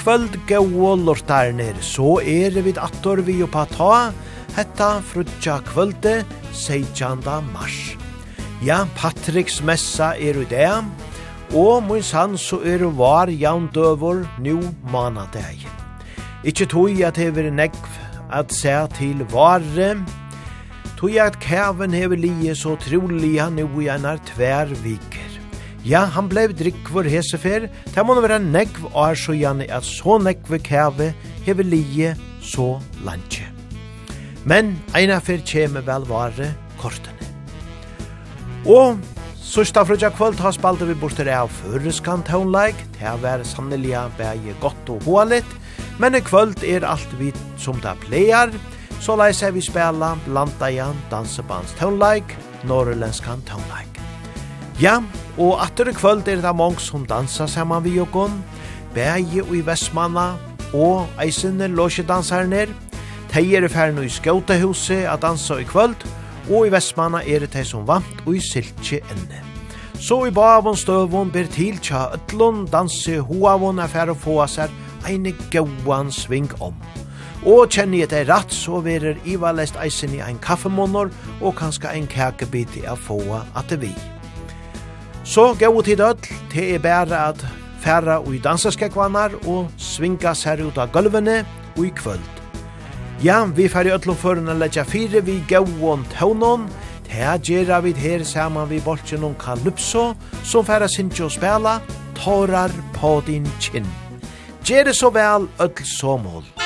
kvöld gau lortarnir, så er vi attor vi oppa ta, hetta frutja kvölde 16. mars. Ja, Patriks messa er i det, og mun sann så er var jaun døvor nu manadeg. Ikki tui at hever negv at se til vare, tui at kæven hever lije så trolig han nu i einar vik Ja, han blev drikkvor hesefer, det må være negv er så gjerne at så negv kæve hever lije så lantje. Men eina fyr kjeme vel vare kortene. Og Sørsta frutja kvöld har spalte vi borster av føreskan taunleik, det har vært sannelig bæge godt og hålet, men i kvöld er alt vi som det pleier, så leis er vi spela blanda igjen dansebands taunleik, norrlenskan taunleik. Ja, Og atter i kvöld er det mange som dansa saman vi jokon, bæge og i Vestmanna, og eisene låsjedansarner. De er i ferden i Skautahuset a dansa i kvöld, og i Vestmanna er det de som vant og i Siltje enne. Så i bavon støvon ber til tja ötlun danse hoavon er fer å få seg eine gauan sving om. Og kjenni et det ratt, så verer Ivalest eisen i ein kaffemånor og kanska ein kakebit i a få at det vi. Så gav tid öll, det er bare at færa ui dansaskekvanar og svinga seg ut av gulvene ui kvöld. Ja, vi færre öllum føren a letja fire vi gauon taunon, Her gjerra vi her saman vi bolchen om Kalypso, som færa og spela, tårar på din kinn. Gjerra så vel, öll somol.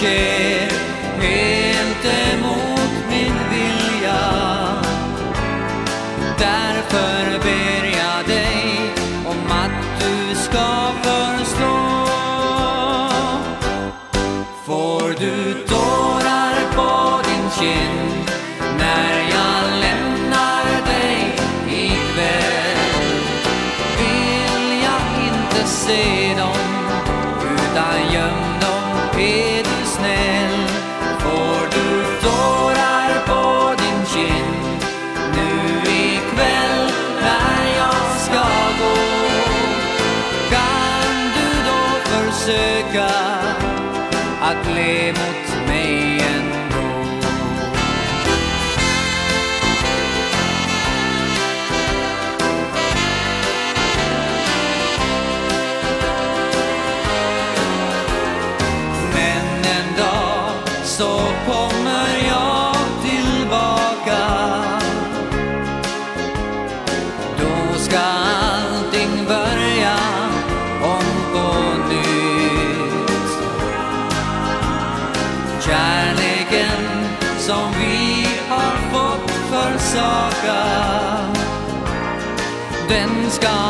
shame ska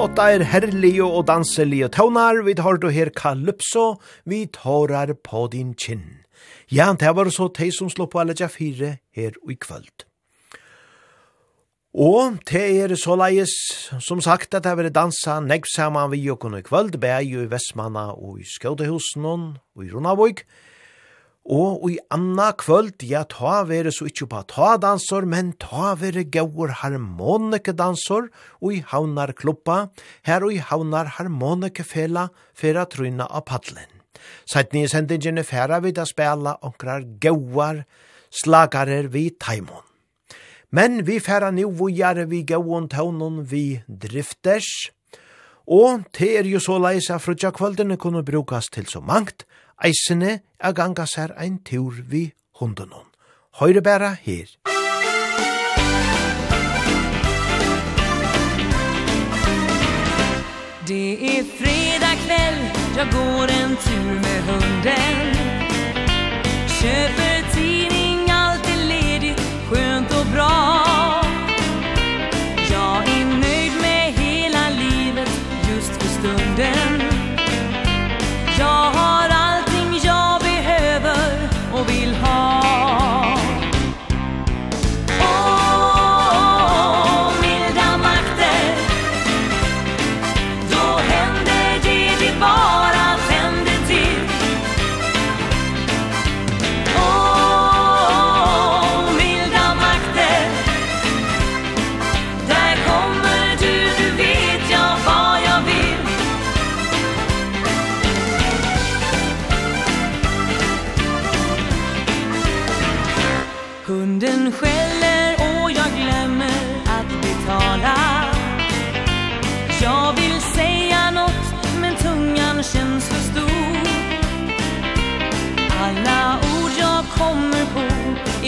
tåtar herlige og danselige tånar, vi tar du her kalypso, vi tårar på din kinn. Ja, det var så teg som slå på alle tja fire her i kvöld. Og det er så leies, som sagt, at det var dansa negg saman vi jo kunne i kvöld, bæg jo i Vestmanna og i Skjødehusen og i Runavøyk, og Og i anna kvöld, ja, ta vere så ikkje på ta dansor, men ta vere gaur harmonike dansor, og i haunar kloppa, her og i haunar harmonike fela, fera tryna av paddelen. Sætni i sendingene færa vid a spela onkrar gauar, slagarer vi taimon. Men vi færa nu vujare vi gauon taunon vi drifters, og te er jo så leisa frutja kvöldene kunne brukas til så mangt, eisene er ganga sær ein tur vi hunden. Høyre bæra her. Det är fredag kväll, jag går en tur med hunden Köper tidning, allt är ledigt, skönt och bra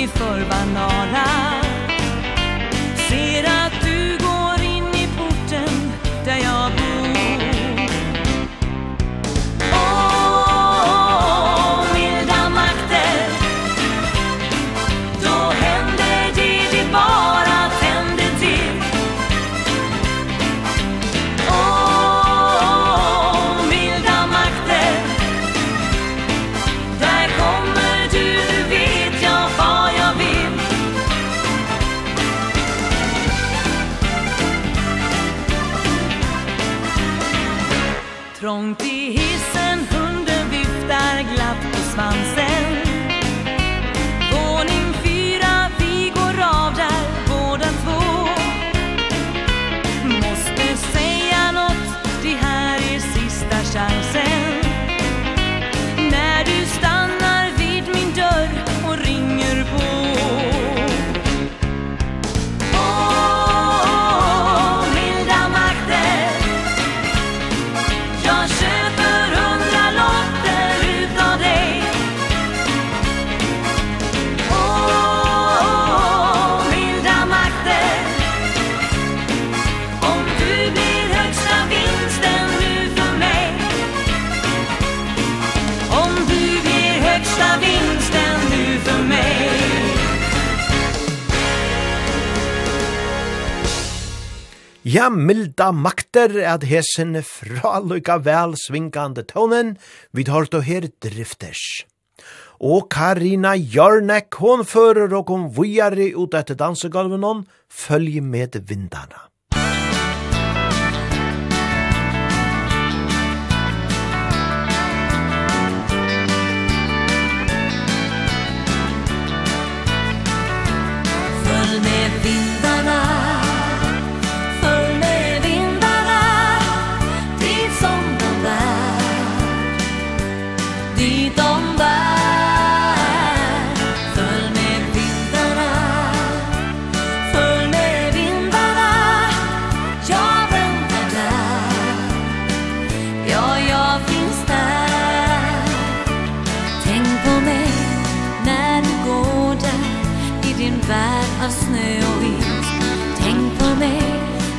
vi för banala Ja, milda makter at hesen fralukka vel svingande tonen, vi tar to her drifters. Og Karina Jørnek, hon fører og hon vujare ut etter dansegolven følg med vindarna.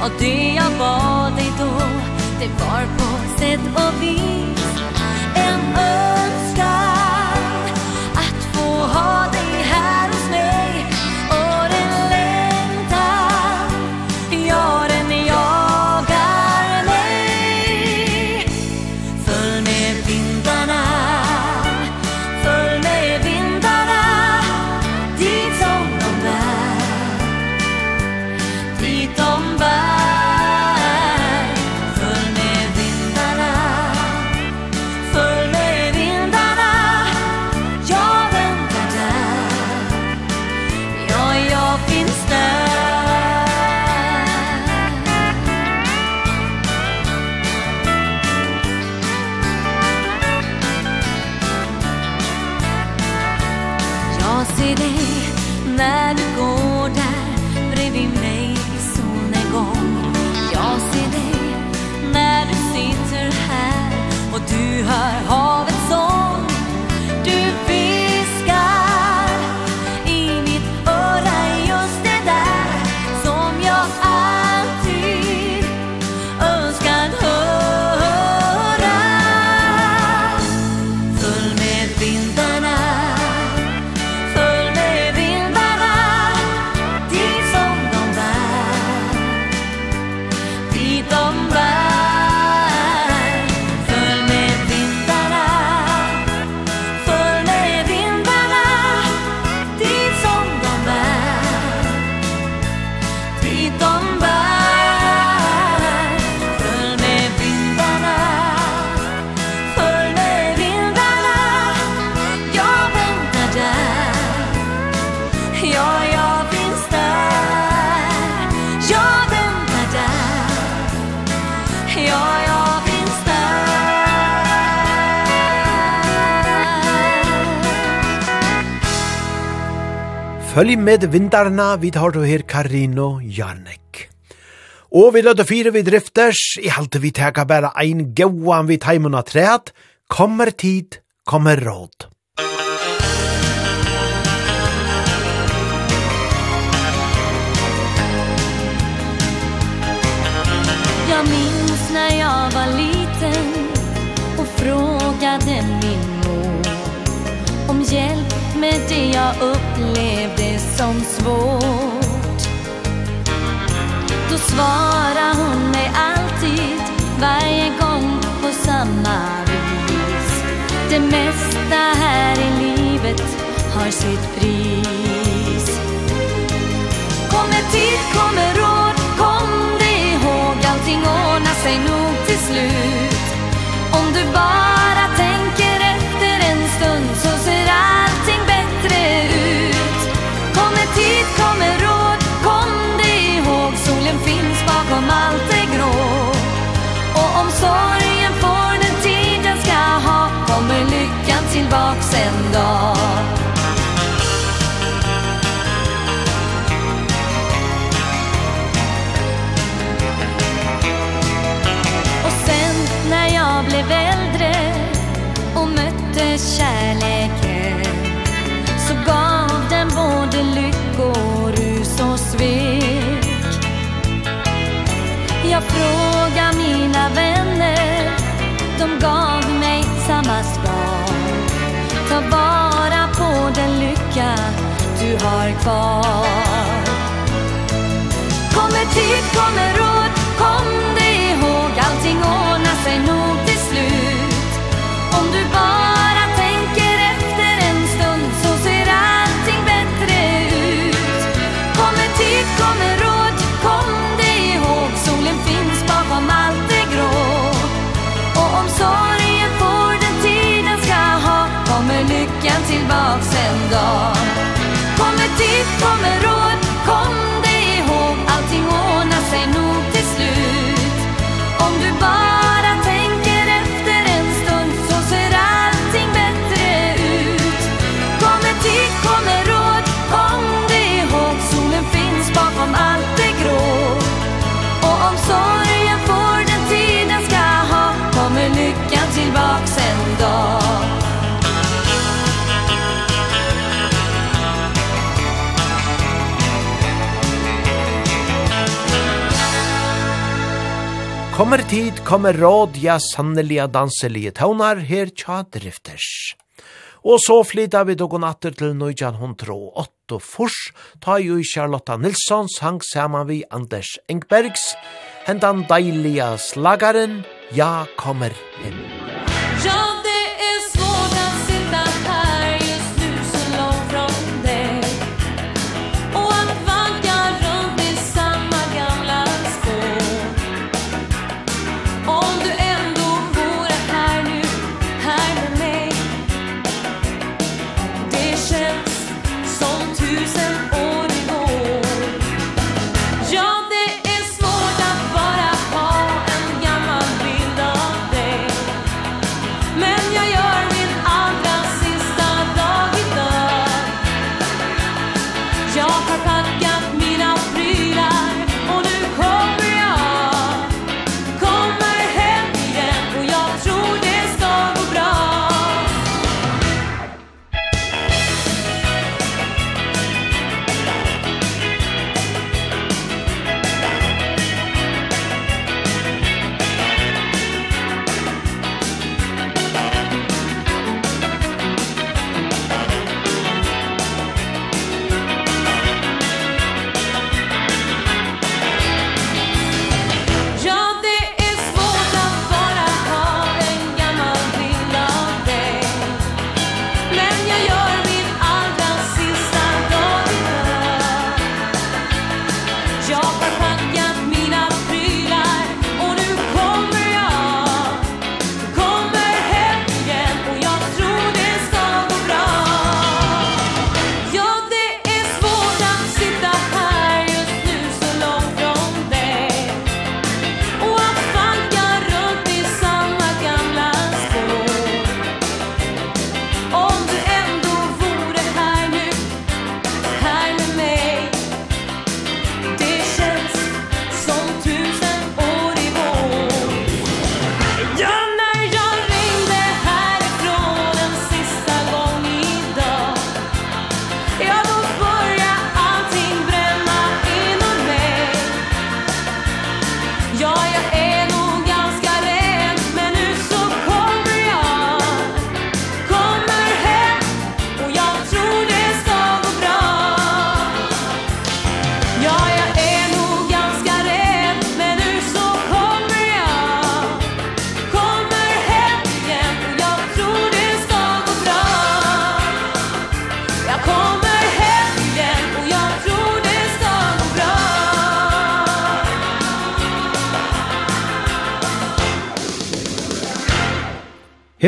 Og det jag bad dig då Det var på sätt och vis. En önskan Att få ha dig här hos mig Og den längtan Ja, den jagar mig Följ med vindarna Följ med vindarna Dit som de bär Dit de bär Følg med vindarna, vi tar du her Karino Jarnek. Og vi løter fire vi drifters, i halte vi teka bare ein gauan vi taimun træt, kommer tid, kommer råd. Jag minns när jag var liten och frågade min mor om hjälp med det jag upplevde som svårt. Då svarar hon mig alltid Varje gång på samma vis. Det mesta här i livet har sitt pris. Kommer tid, kommer råd Kom dig ihåg Allting ordnar sig nog till slut Om du bara tänker dit kommer råd Kom dig ihåg, solen finns bakom allt det grå. Och om sorgen får den tid den ska ha Kommer lyckan tillbaks en dag. fråga mina vänner. De gav mig samma svar. Ta vara på den lycka du har kvar. Kommer tid, kommer Kommer tid, kommer råd, ja sannelige danselige tøvnar her tja drifters. Og så flytta vi dogon atter til 1908 fors, ta jo Charlotta Nilsson sang saman vi Anders Engbergs, hendan deilige slagaren, ja kommer him.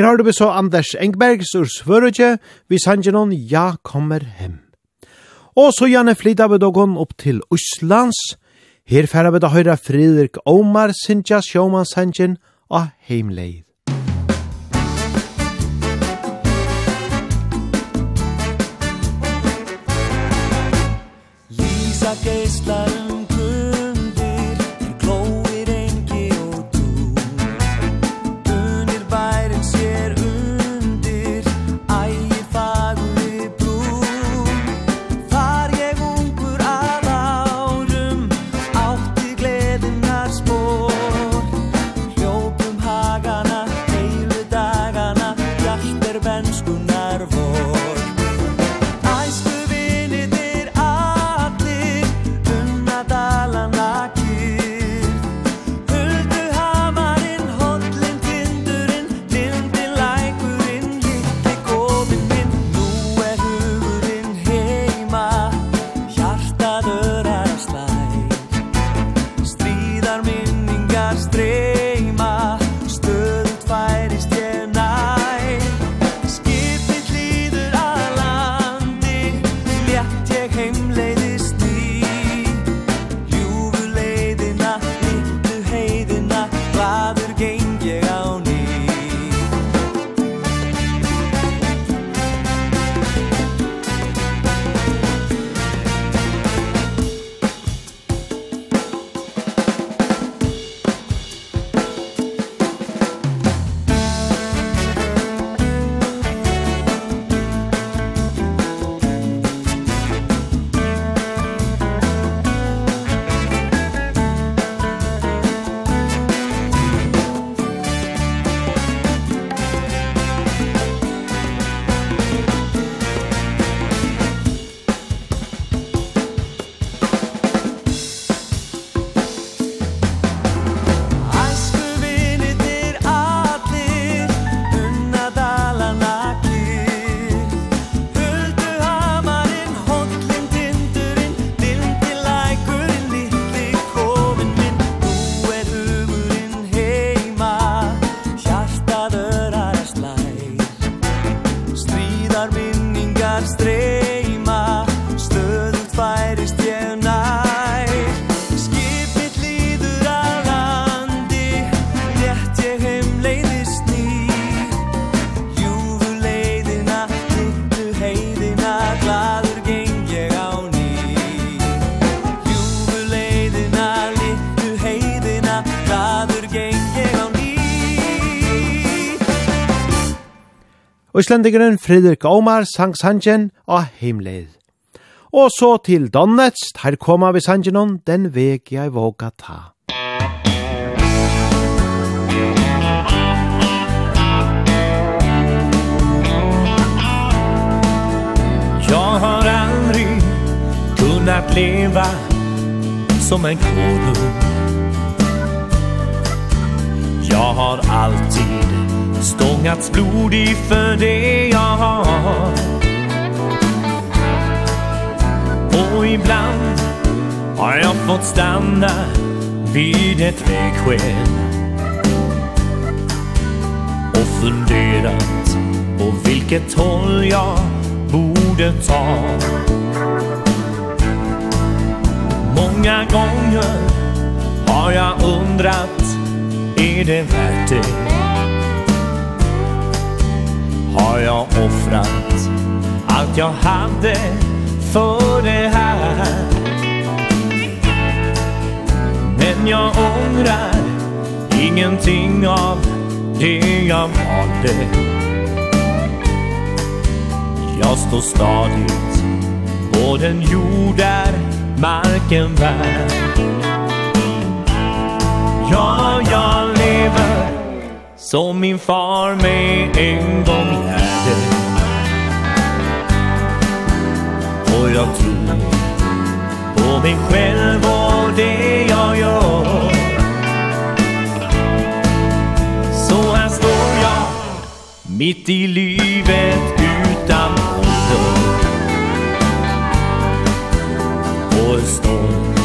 Her har du så Anders Engbergs ur Svørøkje, vi sanger noen Ja kommer hem. Og så gjerne flytta vi dogon opp til Østlands. Her færa vi da høyra Fredrik Omar Sintja Sjåmansangen av Heimleid. Lisa Geistler Íslendingeren Fredrik Omar sang sangen av heimleid. Og så til Donetsk, her kommer vi sangen om den veg jeg våga ta. Jag har aldrig kunnat leva som en kodung Jag har alltid Stångats blodig för det jag har Och ibland har jag fått stanna vid ett vägskäl Och funderat på vilket håll jag borde ta Många gånger har jag undrat Är det värt det? har jag offrat allt jag hade för det här. Men jag ångrar ingenting av det jag valde. Jag står stadigt på den jord där marken bär. Ja, jag lever Som min far mig en gång lärde. Och jag tror på mig själv och det jag gör. Så här står jag mitt i livet utan ålder. Och är stolt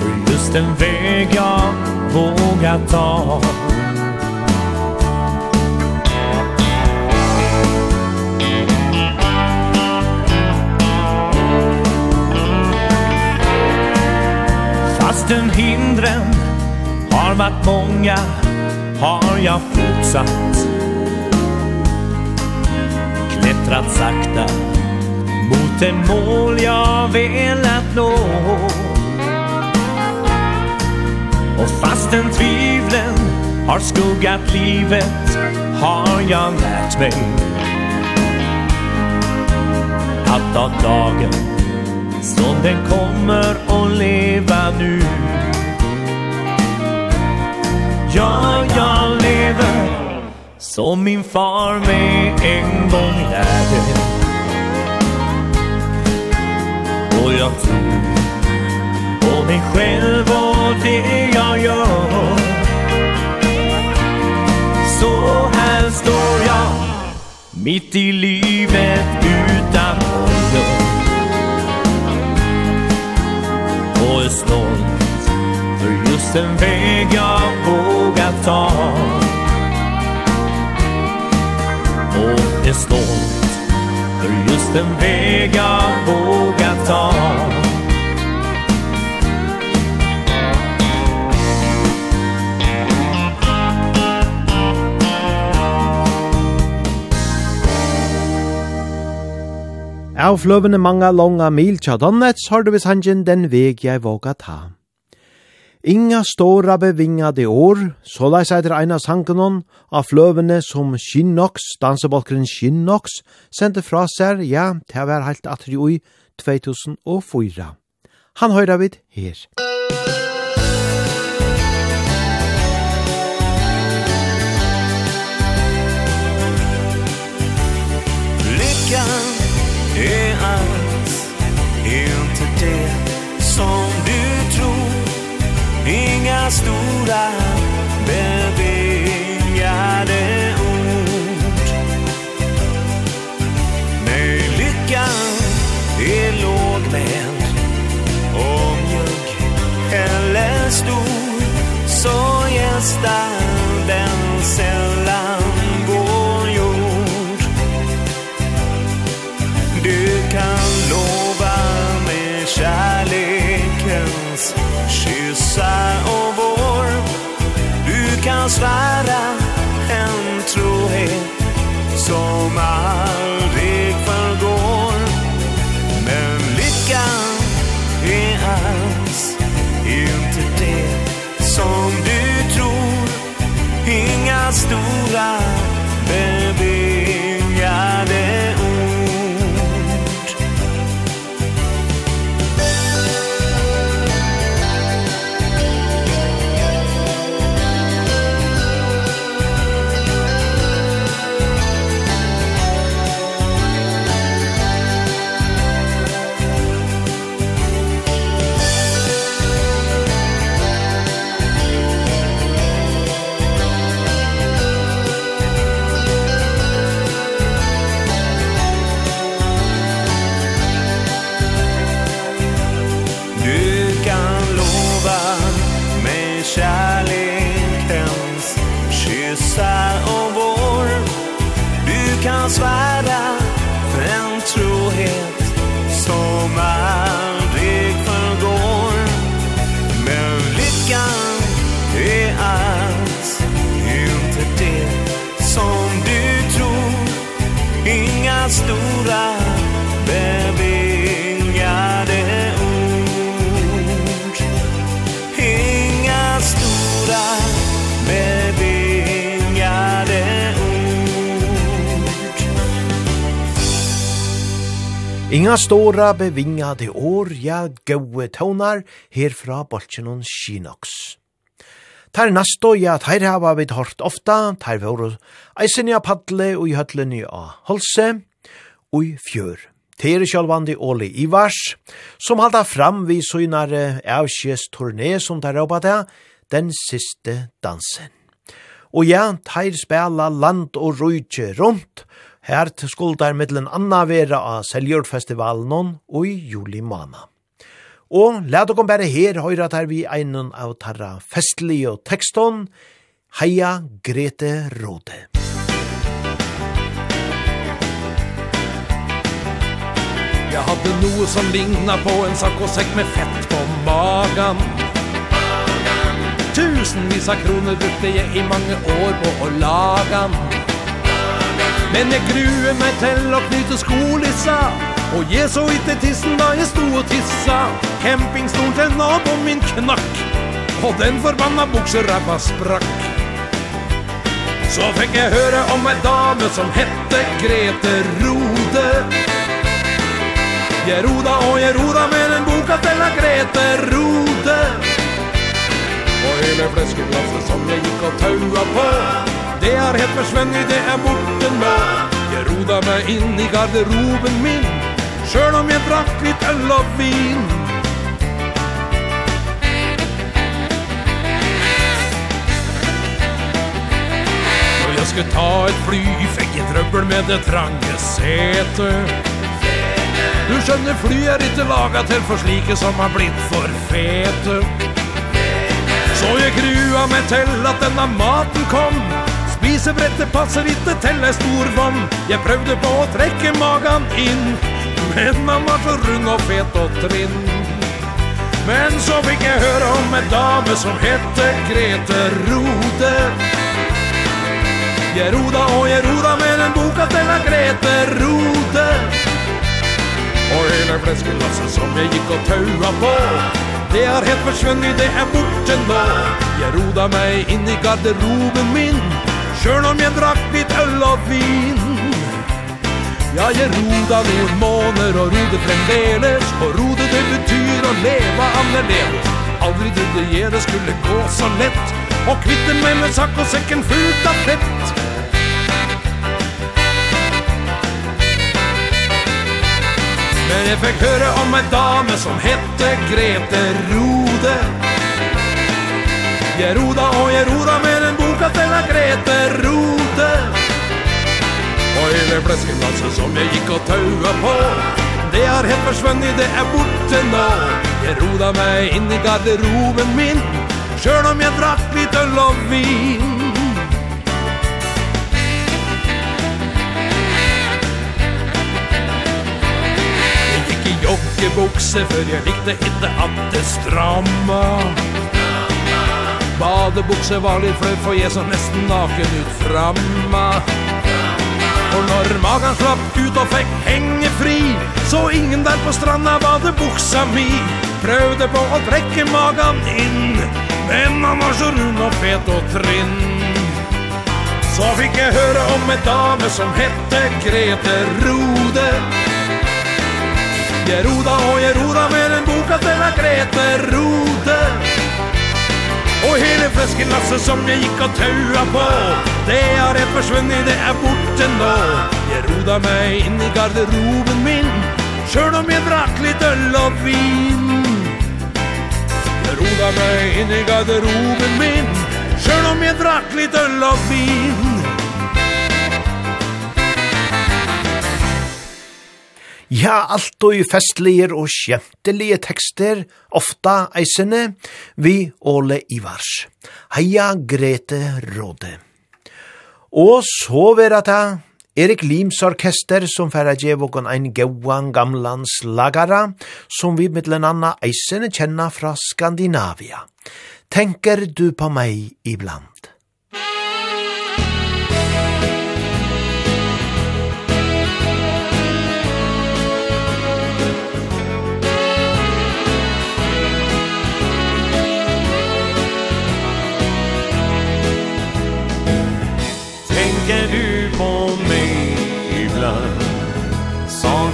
för just den väg jag vågar ta. Faktum hindren har varit många Har jag fortsatt. Klättrat sakta Mot en mål jag velat nå. Och fastän tvivlen har skuggat livet Har jag lärt mig Att av dagen Stunden kommer att leva nu. Ja, jag lever Som min far mig en gång lärde. Och jag tror på mig själv och det jag gör. Så här står jag Mitt i livet utan mål finns en väg jag vågar ta Och är stolt för just den väg jag vågar ta Av fløvene mange longa mil tja Donnets har du vis hangen den veg jeg våga ta. Inga stora bevingade år, så leis eitir eina sankenon av fløvene som Shinnox, dansebalkeren Shinnox, sendte fra seg, ja, til å være heilt atri ui 2004. Han høyra vid her. stora kan svära en trohet som aldrig förgår. Men lyckan är alls inte det som du tror. Inga stora Inga stora bevingade år, ja, gode her herfra bolsjenon Shinox. Tar nasto, ja, tar hava vid hort ofta, tar våre eisenja paddle og i høtlen i a holse, og i fjør. Tere sjálvandi Oli Ivars, som halda fram vi søgnare avskjes turné som tar råpa det, den siste dansen. Og ja, tær spela land og rujtje rundt, Her til skuldar middelen anna vera av Seljordfestivalen og i juli måned. Og let dere bare her høyre at her vi einan av tarra festlige og tekston, Heia Grete Rode. Jeg hadde noe som lignet på en sakkosekk med fett på magen. Tusenvis av kroner brukte jeg i mange år på å lage den. Men jeg gruer meg til å knyte skolissa. Og jeg så ikke tissen da jeg stod og tissa. Campingstolen til nabo min knakk. Og den forbanna bukserappa sprakk. Så fikk jeg høre om en dame som hette Grete Rode. Jeg roda og jeg roda med den boka til av Grete Rode. Og hele fleskeglasset som jeg gikk og taua på. Det er helt forsvennig, det er borte nå Jeg roda meg inn i garderoben min. Sjøl om jeg drakk litt øl og vin. Når jeg skulle ta et fly Fikk jeg trøbbel med det trange setet Du skjønner fly er ikke laget til for slike som har blitt for fete. Så jeg grua meg til at denne maten kom. Spisebrettet passer ikke til ei stor vann. Jeg prøvde på å trekke magen inn Men han var så rund og fet og trinn. Men så fikk jeg høre om en dame som hette Grete Rode. Jeg roda og jeg roda med den boka til av Grete Rode. Og hele fleskelasset som jeg gikk og taua på. Det er helt forsvunnet, det er borte nå. Jeg roda meg inn i garderoben min. Sjøl om jeg drack litt öl och vin. Ja, jeg roda noen måneder och rode fremdeles. Og rode det betyr å leva annerledes. Aldrig trodde jag det skulle gå så lätt Och kvitte meg med sakk och säcken fullt av fett. Men jeg fick höra om en dame som hette Grete Rode. Jag roda och jag roda med en bo denna gräteroten Och över fläskeglasen som jag gick og tauga på Det har helt försvunnit, det är borte nå. Jag roda mig in i garderoben min Sjøl om jeg drakk litt øl og vin. Jeg gikk i joggebukse Før jeg likte ikke at det stramma. Badebukse var litt fløy, for jeg så nesten naken ut framma Og når magan slapp ut og fikk henge fri Så ingen der på stranda badebuksa mi. Prøvde på å trekke magan inn Men han var så rund og fet og trinn. Så fikk jeg høre om en dame som hette Grete Rode. Jeg roda og jeg roda med en boka til den Grete Rode. Og hele fläskelassen som jeg gikk og taua på Det har helt forsvunnet, det er borte nå. Jeg roda meg inn i garderoben min Sjøl om jeg drakk litt øl og vin. Jeg roda meg inn i garderoben min Sjøl om jeg drakk litt øl og vin. Ja, alt og festlige og skjemtelige tekster, ofta eisene, vi Åle Ivars. Heia Grete Råde. Og så vera ta Erik Lims orkester som færa djevokon ein gauan gamlan lagara, som vi mittlen anna eisene kjenna fra Skandinavia. Tenker du på meg ibland?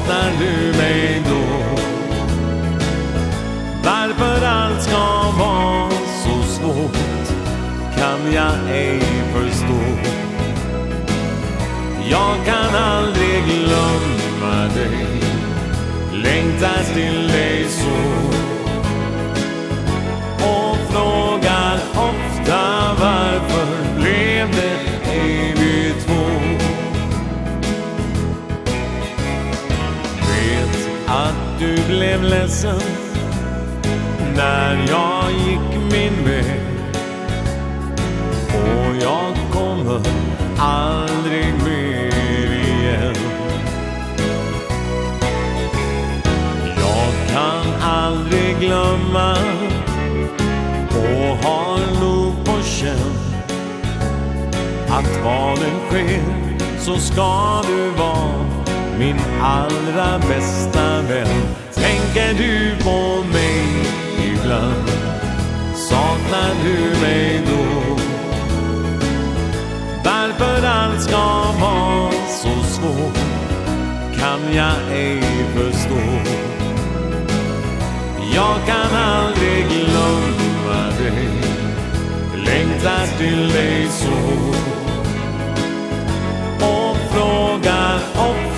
saknar du mig då? Varför allt ska vara så svårt Kan jag ej förstå Jag kan aldrig glömma dig Längtas till dig så blev ledsen När jag gick min väg. Och jag kommer aldrig mer igen. Jag kan aldrig glömma Och har nog på känn Att valen sker. Så ska du vara min allra bästa vän tänker du på mig ibland. Saknar du mig då? Varför allt ska vara så svårt Kan jag ej förstå. Jag kan aldrig glömma dig. Längtar till dig så. Och frågar ofta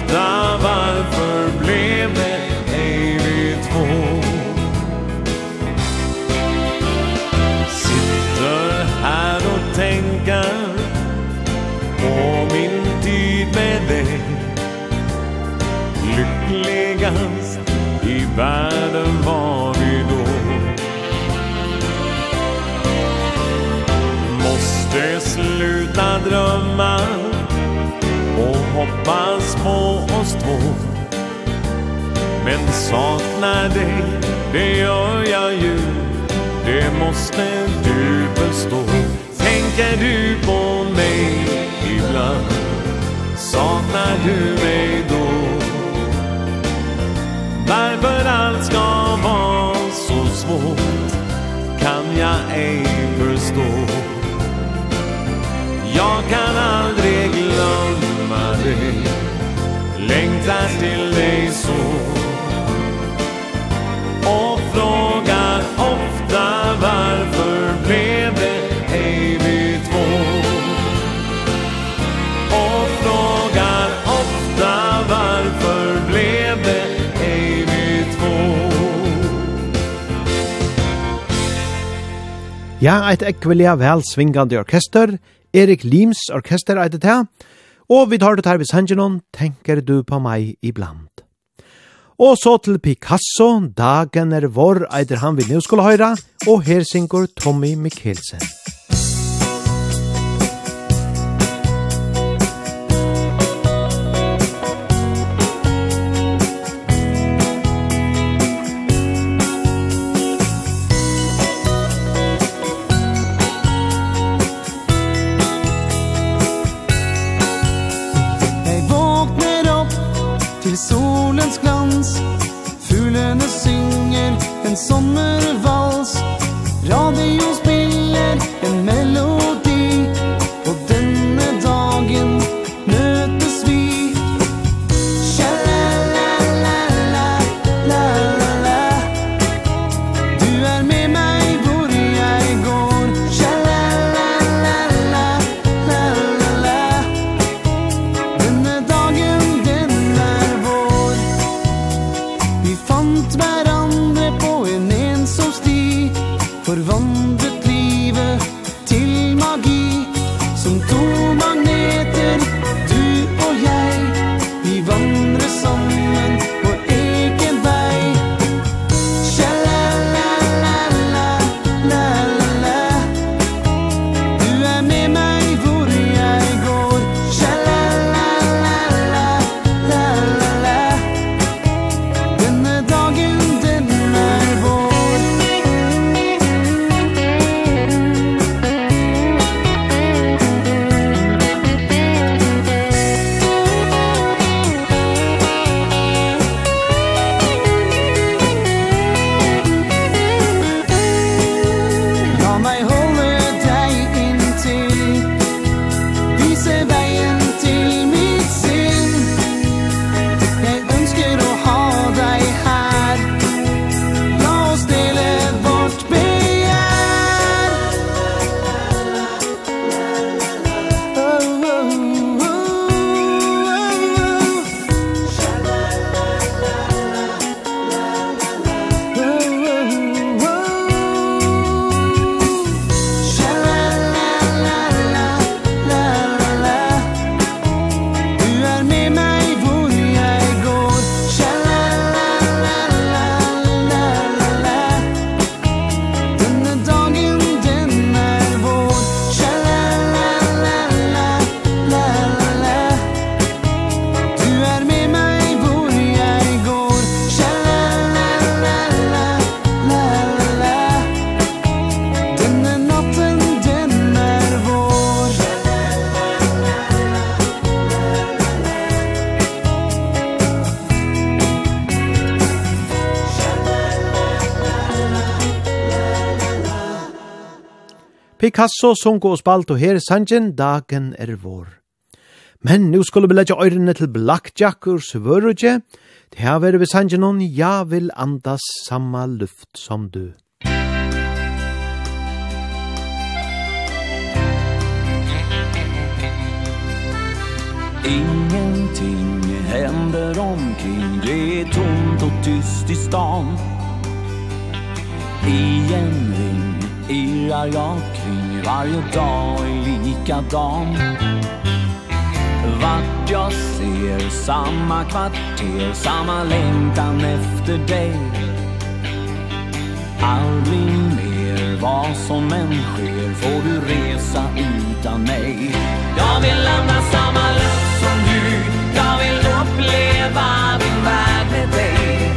världen var vi då. Måste sluta drömma Och hoppas på oss två. Men saknar dig, det gör jag ju. Det måste du förstå. Tänker du på mig ibland Saknar du mig då? Varför allt ska vara så svårt Kan jag ej förstå. Jag kan aldrig glömma dig Längtar till dig så. Ja, eit ekvelia vel svingande orkester, Erik Lims orkester eit det og vi tar det her ved Sangenon, tenker du på meg ibland. Og så til Picasso, dagen er vår, eit han vi nu skulle høyra, og her synger Tommy Mikkelsen. en sommervals Radio spiller en melodi Picasso sunko og spalt og her sangen dagen er vår. Men nu skulle vi leggja øyrene til Blackjack ur Svörudje. Det her var vi sangen hon, ja vil andas samma luft som du. Ingenting händer omkring, det är tomt och tyst i stan. I en ring irrar jag kring Varje dag är likadan. Vart jag ser samma kvarter Samma längtan efter dig. Aldrig mer vad som än sker Får du resa utan mig. Jag vill lämna samma luft som du. Jag vill uppleva din värld med dig.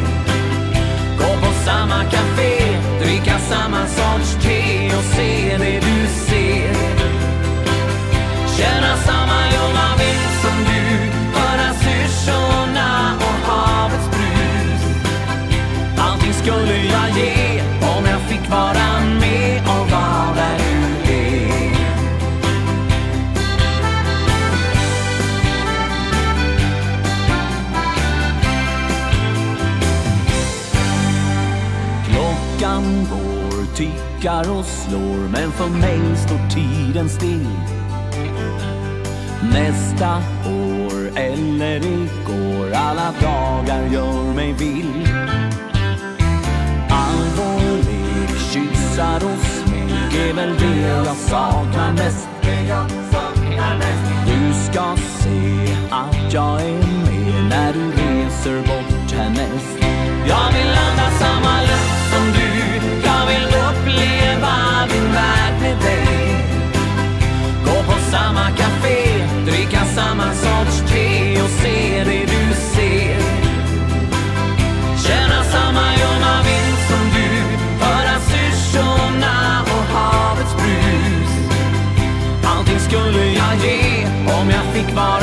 Gå på samma café Dricka samma sorts te Och se det du tickar och slår Men för mig står tiden still. Nästa år eller igår Alla dagar gör mig vill. Allvarlig kyssar och smink Är väl det jag saknar mest. Jag Du ska se att jag är med När du reser bort härnäst. Jag vill landa samma luft värld med dig. Gå på samma café Dricka samma sorts te Och se det du ser. Känna samma ljumma vind som du Höra syrsorna och havets brus. Allting skulle jag ge Om jag fick vara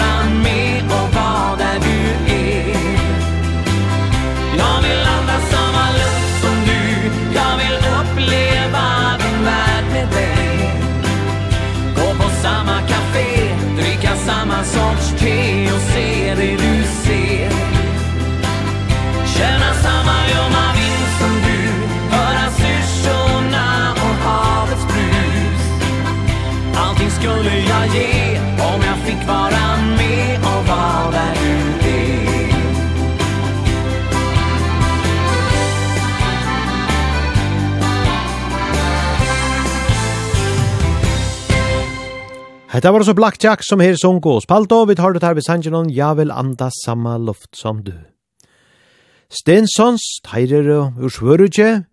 skulle jag ge om jag fick vara med och vara där du är Hetta var så Black Jack som her sunk og spalt og vi har det her vid Sanjinon, jeg vil anda samma luft som du. Stensons, teirer og ursvørutje,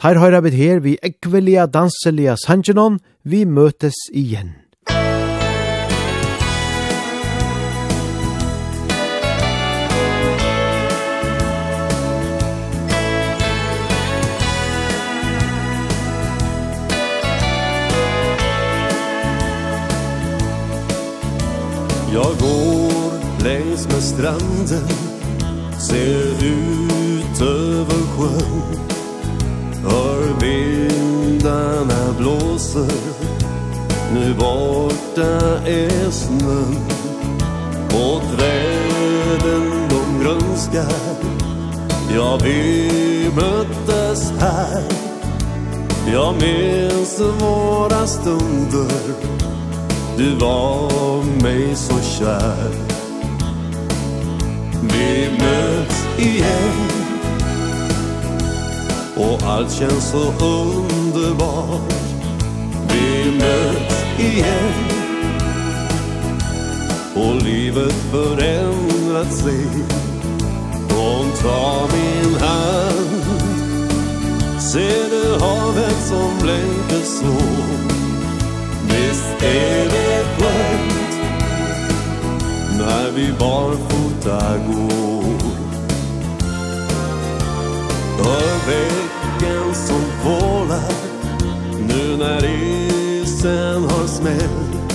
Her høyra vi her vi ekvelia danselia sangenon, vi møtes igjen. Jag går längs med stranden Ser ut över sjön. Hör vindarna blåser Nu borta är snön. Och träden de grönskar Ja, vi möttes här. Jag minns våra stunder Du var mig så kär. Vi möts igen. Och allt känns så underbart. Vi möts igen. Och livet förändrat sig. Hon tar min hand. Ser du havet som blänker så? Visst är det skönt När vi barfota går. Hör väggen som vålar Nu när isen har smält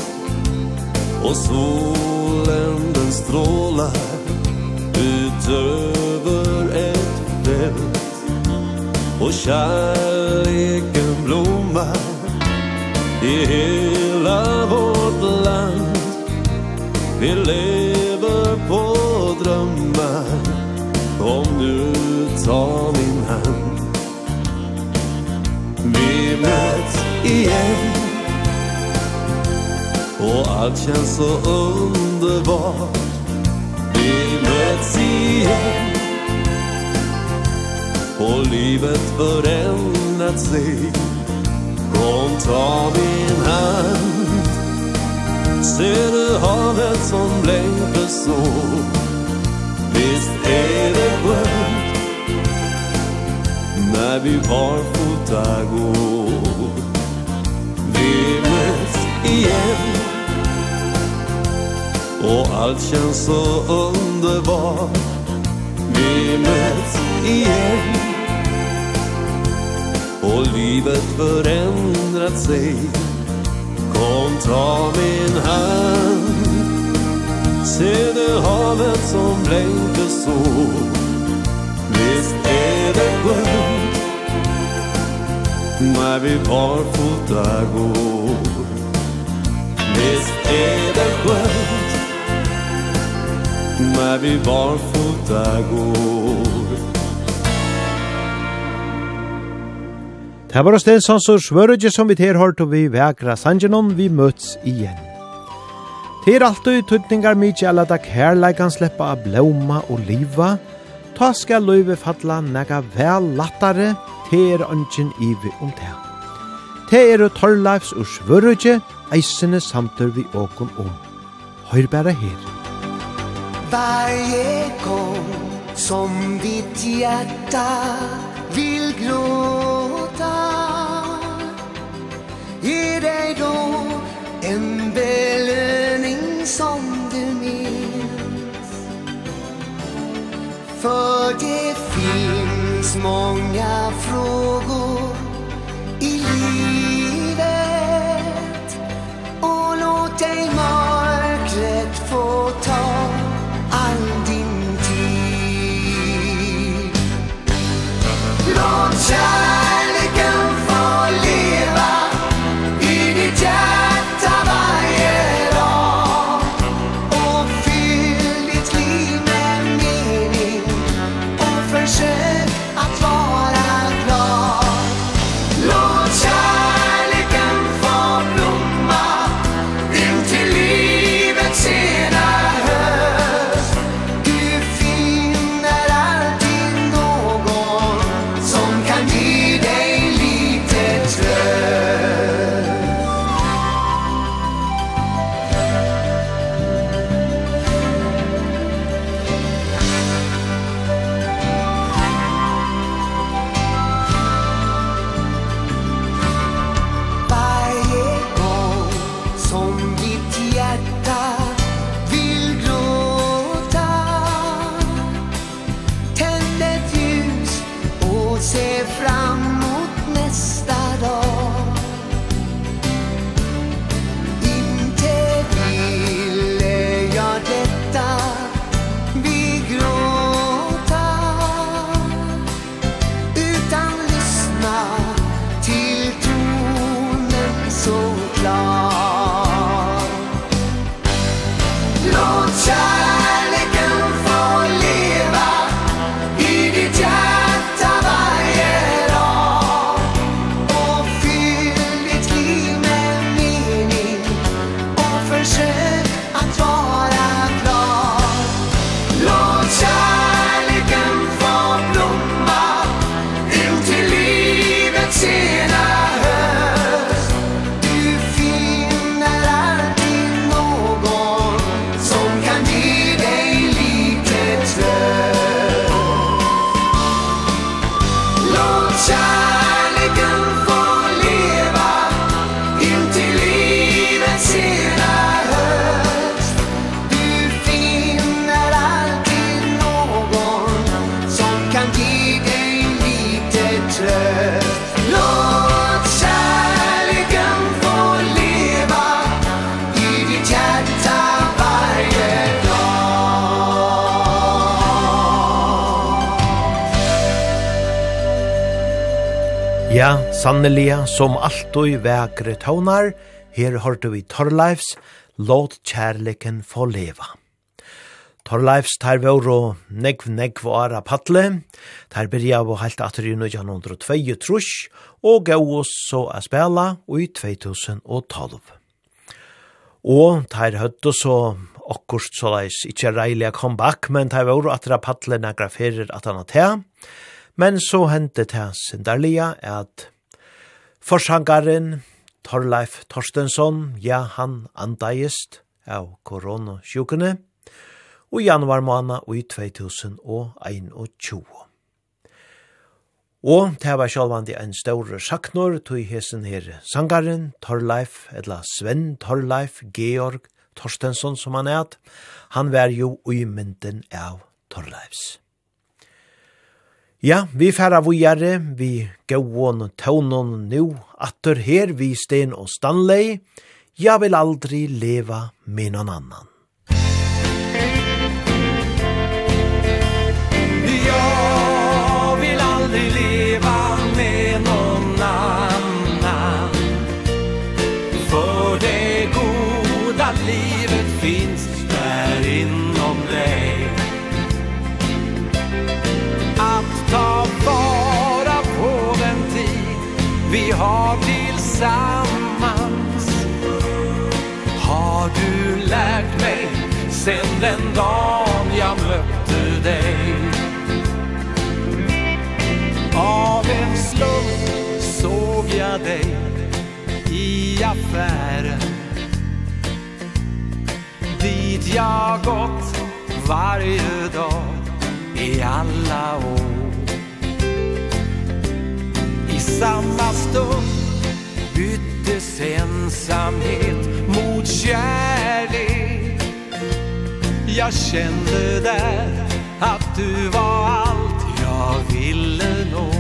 Och solen den strålar Utöver ett fält Och kärleken blommar i hela vårt land. Vi lever på drömmar. Om du tar min hand. Vi möts igen. Och allt känns så underbart. Vi möts igen. Och livet förändrat sig. Kom ta min hand. Ser du havet som blänker så? Visst är det skönt När vi barfota går. Vi möts igen. Och allt känns så underbart. Vi möts igen. Och livet förändrat sig. Kom ta min hand. Se det havet som blänkte så. Visst är det skönt När vi barfota går. Visst är det skönt När vi barfota går. Det var oss det som så svørødje som vi ter hørt og vi vekra sangenon vi møts igjen. Det er alltid tøtningar mykje alla da kærleikan sleppa av blåma og liva. Ta skal løyve fatla nega vel lattare, det er ønsken ivi om det. Det er Torleifs og svørødje, eisene samtur vi åkon om. Høyr bare her. Varje gång som ditt hjärta vill gråta. Ge dig då en belöning som du minns. För det finns många frågor i livet. Och låt dig mat sunshine Sannelia, som alltid vekre tånar, her hørte vi Torleifs, låt kjærleken få leva. Torleifs tar vi og negv negv og ara patle, tar byrja av og heilt atri i 1902 trus, og gav oss så a spela i 2012. Og tar høtt og så okkurst så leis, ikkje reilig a comeback, men tar vi og atra patle negra ferir at han at Men så hendte det sin at Forsangaren Torleif Torstensson, ja, han andaist av koronasjukene, og januar måned i 2021. Og det var sjálvandi ein større saknor, tog hesen her sangaren, Torleif, eller Sven Torleif, Georg Torstensson som han er, han var jo uimynden av Torleifs. Ja, vi færa vujare, vi gauon tånon nu, atter her vi Sten og Stanley, ja vil aldri leva med noen annan. vi har tillsammans. Har du lärt mig sen den dagen jag mötte dig? Av en slump såg jag dig i affären. Dit jag gått varje dag i alla år samma stund. Byttes ensamhet mot kärlek. Jag kände där att du var allt jag ville nå.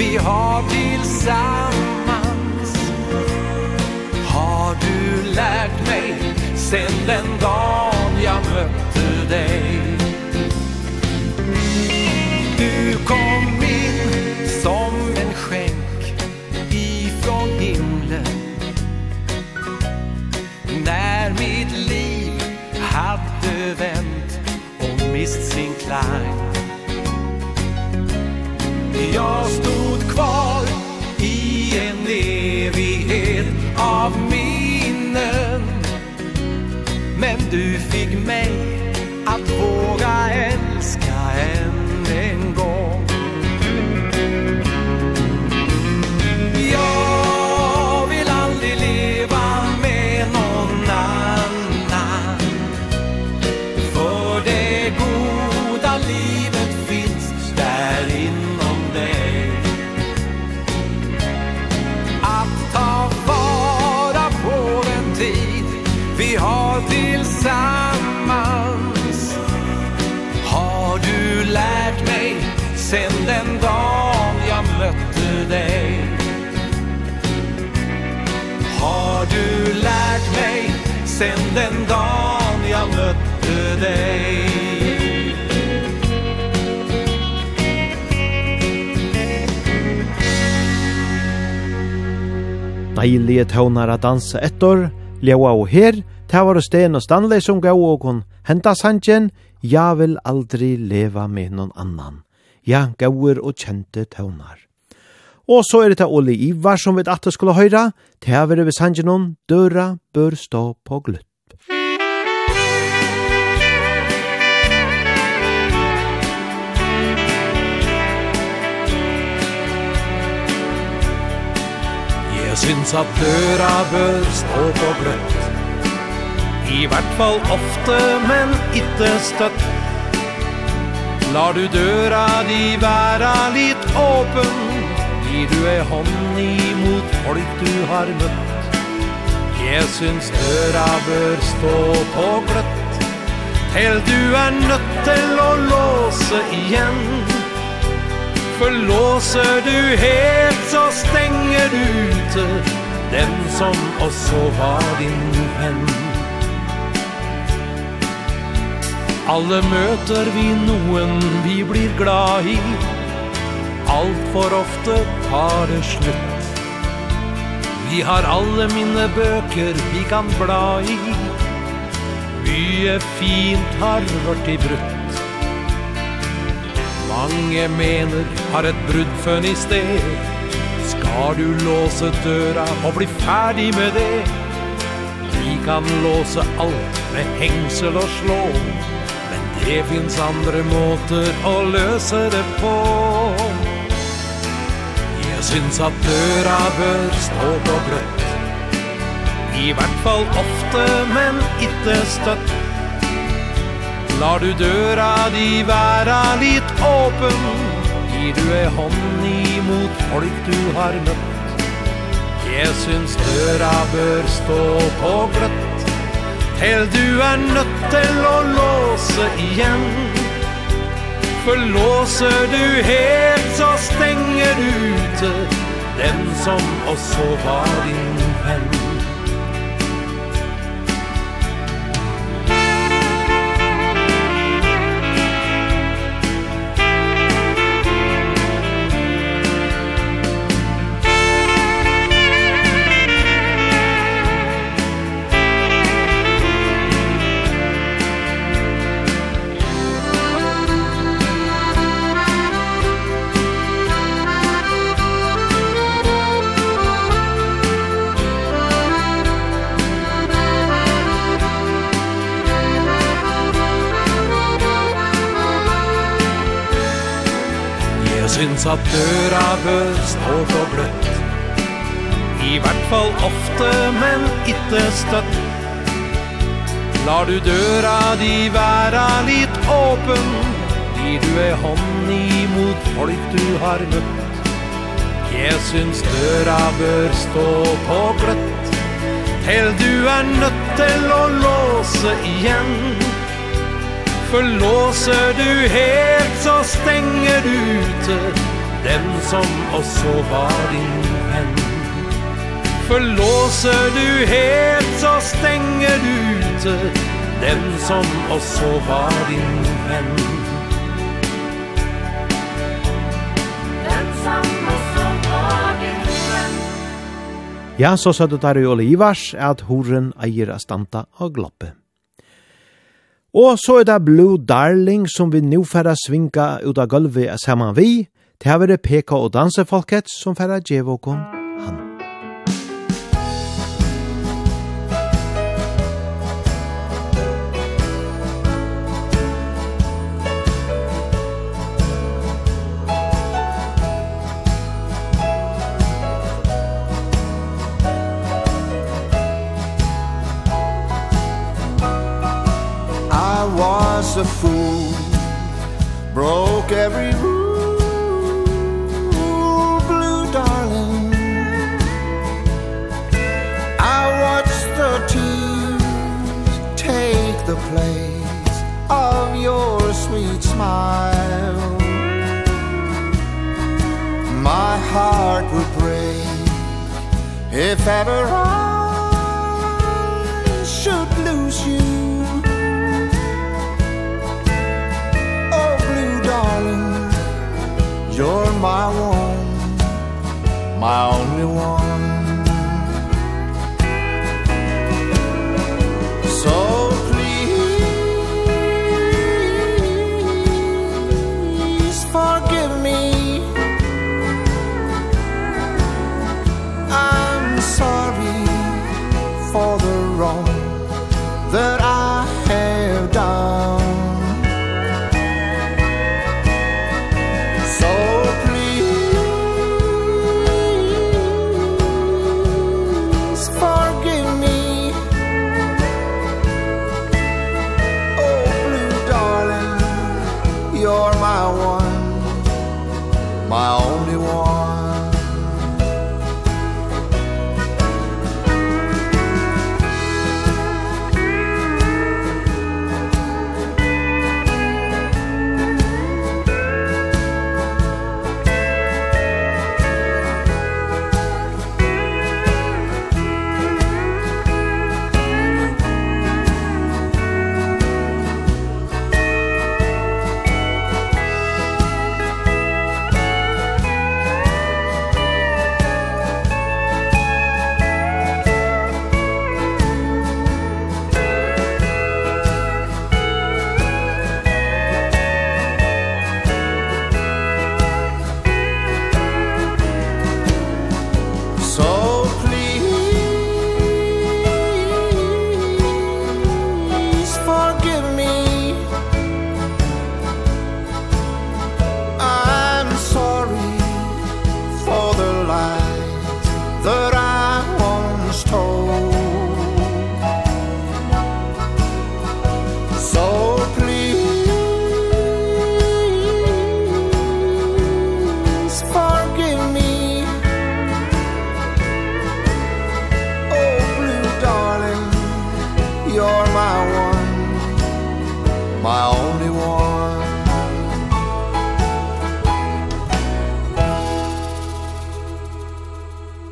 vi har tillsammans. Har du lärt mig sen den dagen jag mötte dig? Du kom in som en skänk ifrån himlen. När mitt liv hade vänt och mist sin klang. Jag stod kvar i en evighet av minnen. Men du fick mig att våga älska deilige tøvnar a dansa etter, leua og her, ta var og sten og Stanley som gav og hun henta sanjen, ja vil aldri leva med noen annan. Ja, gauur og kjente tøvnar. Og så er det Oli Ivar som vi at skulle høyra, til å være ved døra bør stå på glutt. syns at døra bør stå på gløtt I hvert fall ofte, men ikke støtt. Lar du døra di være litt åpen Gir du ei hånd imot folk du har møtt. Jeg syns døra bør stå på gløtt Til du er nødt til å låse igjen förlåser du helt så stänger du ute Den som också var din vän Alle møter vi noen vi blir glad i. Alt for ofte tar det slutt. Vi har alle mine bøker vi kan bla i. Mye fint har vært i brutt. Mange mener har et bruddfønn i sted. Skal du låse døra og bli ferdig med det? Vi kan låse alt med hengsel og slå. Men det finnes andre måter å løse det på. Jeg syns at døra bør stå på gløtt. I hvert fall ofte, men ikke støtt. Lar du døra di være litt åpen Gir du ei hånd imot folk du har møtt. Jeg syns døra bør stå på gløtt Til du er nødt til å låse igjen. For låser du helt så stenger du ute Den som også var din. Jeg syns at døra bør stå på bløtt. I hvert fall ofte, men ikke støtt. Lar du døra di være litt åpen Gir du ei hånd imot folk du har møtt. Jeg syns døra bør stå på gløtt Til du er nødt til å låse igjen. För låser du helt så stänger du ute Den som også var din venn För låser du helt så stänger du ute Den som også var din venn Ja, så sa du der i Ole Ivars at horen eier a standa og gloppe. Og så er det Blue Darling som vi nå færa svinga ut av gulvet sammen vi. Det er PK og dansefolket som færa djevåkon. was a fool. Broke every rule Blue darling. I watched the tears Take the place Of your sweet smile. My heart would break If ever I should You're my one, my only one.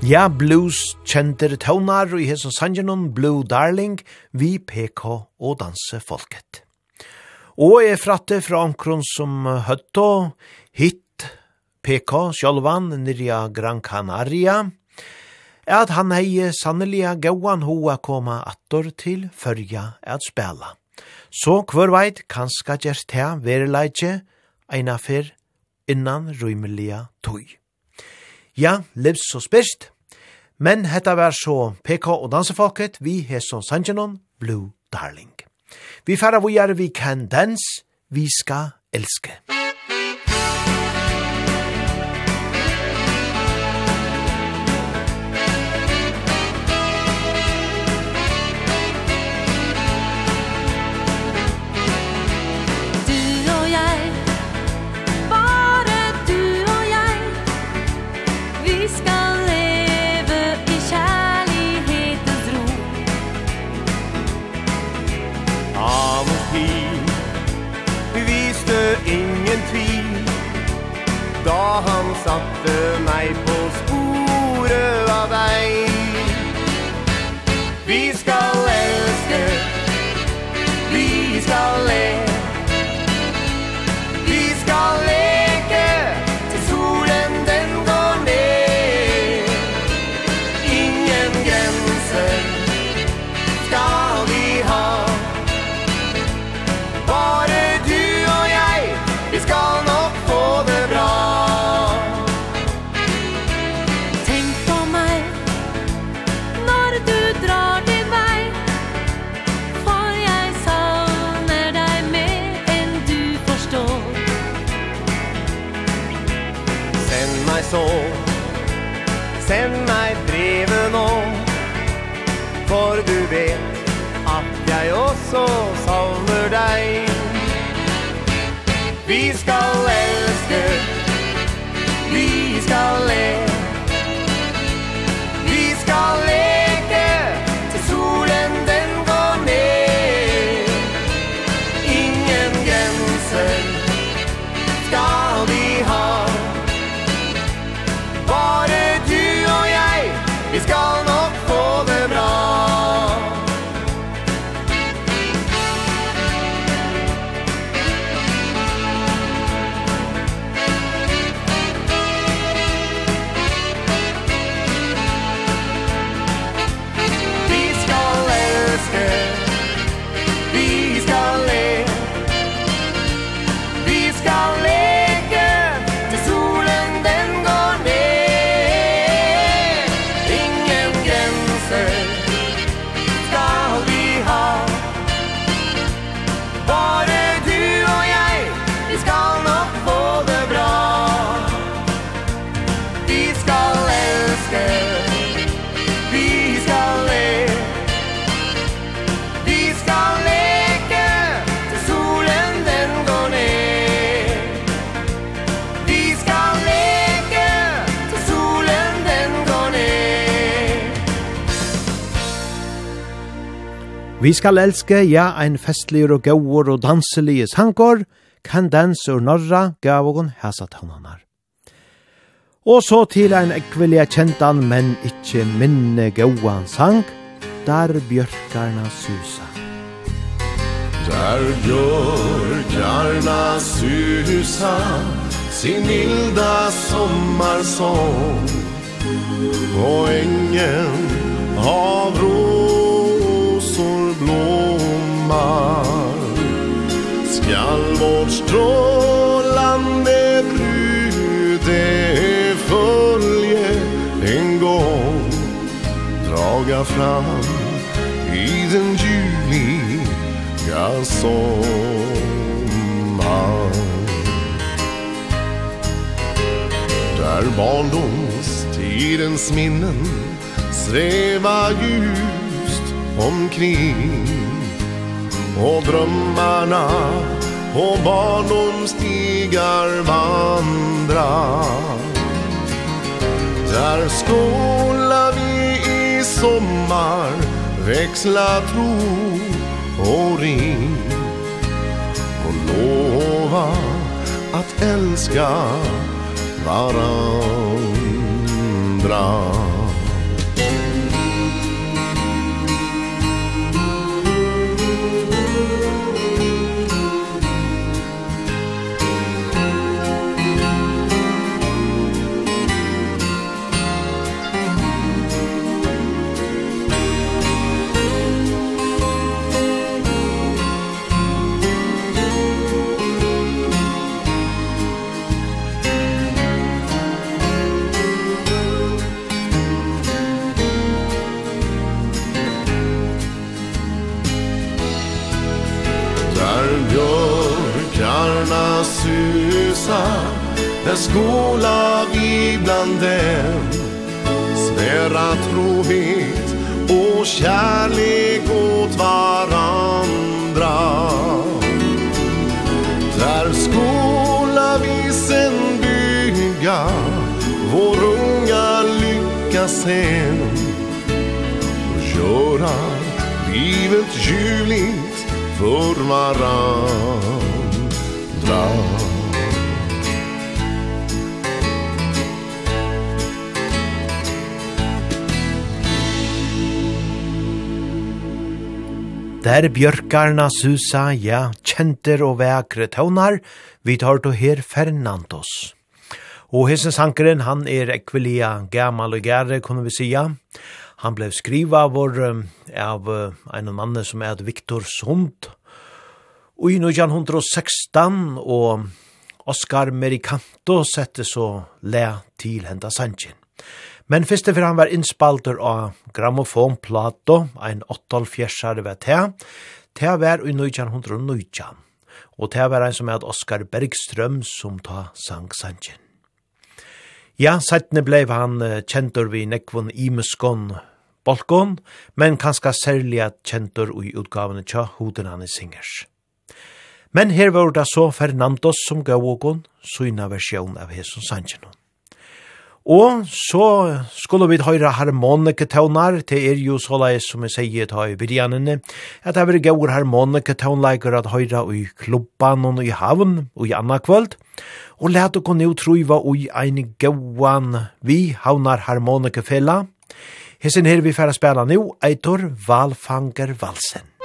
Ja, blues kjenter tøvnar i hesson sangenon Blue Darling vi PK og danse folket. Og jeg fratte fra omkron som høtto hitt PK sjolvan nirja Gran Canaria at han hei sannelia gauan hoa koma attor til fyrja at spela. Så hver veit kanska gjerst her verileitje eina fyr innan rymelia tøy. Ja, livs så spyrst. Men hetta var så PK og dansefolket vi hesson Sanjanon, Blue Darling. Vi færa vi er vi kan dans, vi skal elske. han satte meg på sporet av deg. Vi skal Vi skal elske, ja, ein festligur og gauur og danselige sankor, kan dans ur norra gavogon hæsatananar. Og så til ein ekvelia kjentan, men ikkje minne gauan sang, der bjørkarna susa. Der bjørkarna susa, sin ilda sommarsång, på engen av ro rosor blommar Skall vårt strålande brude följe en gång Draga fram i den ljuvliga sommar. Där barndomstidens minnen sväva djupt omkring. Och drömmarna på barndomstigar vandra. Där skola vi i sommar växla tro och ring. Och lova att älska varandra. stjärna susa Där skola vi bland dem Svära trohet och kärlek åt varandra. Där skola vi sen bygga Vår unga lycka sen. Och göra livet ljuvligt för varann stad Der bjørkarna susa, ja, kjenter og vekre tøvnar, vi tar to her Fernandos. Og hesen sankeren, han er ekvelia gammal og gære, kunne vi sija. Han blev skriva vår, av en mann som er Viktor Sund, Og i 1916 og Oscar Mericanto sette så le til henda sanjen. Men fyrst for han var innspalter av gramofonplato, ein 8-4-sare ved te, te var i 1919, og te var ein som er Oscar Bergström som ta sang sanjen. Ja, settene blev han kjentur vi nekvon imeskon balkon, men kanska særlig kjentur i utgavene tja hoden han i singers. Men her var det så Fernandos som gav åkon syna versjon av Hesun Sanchinon. Og så skulle vi høyra harmoniketøvnar, det er jo såleis som jeg sier til i byrjanene, at det er gaur harmoniketøvnleikur at høyra i klubban og i havn og i anna kvöld, og let dere nå truiva i ein gauan vi havnar harmonikefella. Hessen her vi færa spela nu, eitor Valfanger Valsen.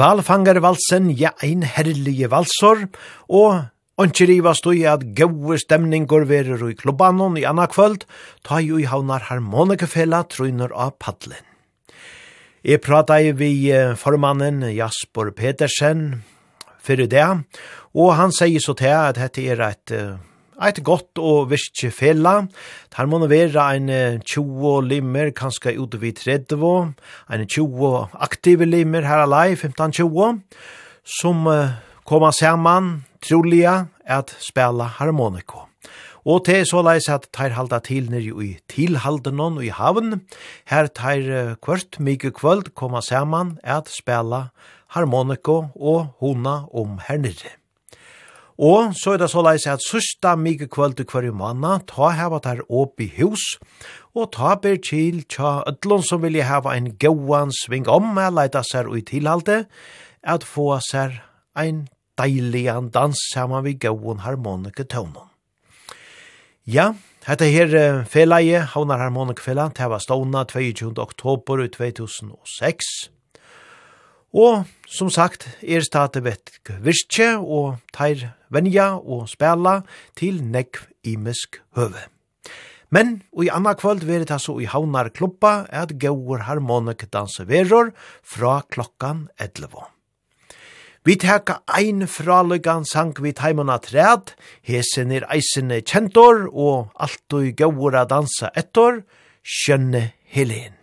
valfangarvalsen, ja, ein herlige valsor, og Onki riva stoi at gaue stemningur verur i klubbanon i anna kvöld, ta jo i haunar harmonikafela trøyner av paddlen. Jeg prata i vi formannen Jasper Petersen fyrir det, og han sier så til at dette er et eit godt og virkje fela. Her må det være en 20 limmer, kanskje ut vid 30, en 20 aktive limmer her alai, 15-20, som uh, koma saman, troliga, at spela harmoniko. Og til så leis at teir halda til nir i tilhaldenon i havn. Her teir kvart mykje kvöld koma saman at spela harmoniko og hona om her nirre. Og så er det så leis at sørsta mykje kvöld til hver manna, ta heva der opp i hus, og ta ber til tja ødlån som vilje heva en gauan sving om, er leita sær ui tilhalde, at få sær ein deiligan dans saman vi gauan harmonike tøvnum. Ja, Hetta her uh, felaie, haunar harmonike fela, det var stående 22. oktober 2006. Og som sagt, er stadig vet virkje, og teir venja og spela til nekv imisk høve. Men og i anna kvöld veri det så i haunar klubba at gauur harmonik danse veror fra klokkan 11. Vi teka ein fralugan sang vi taimona træd, hesen er eisene kjentor og alt og gauur a dansa ettor, skjønne Helen.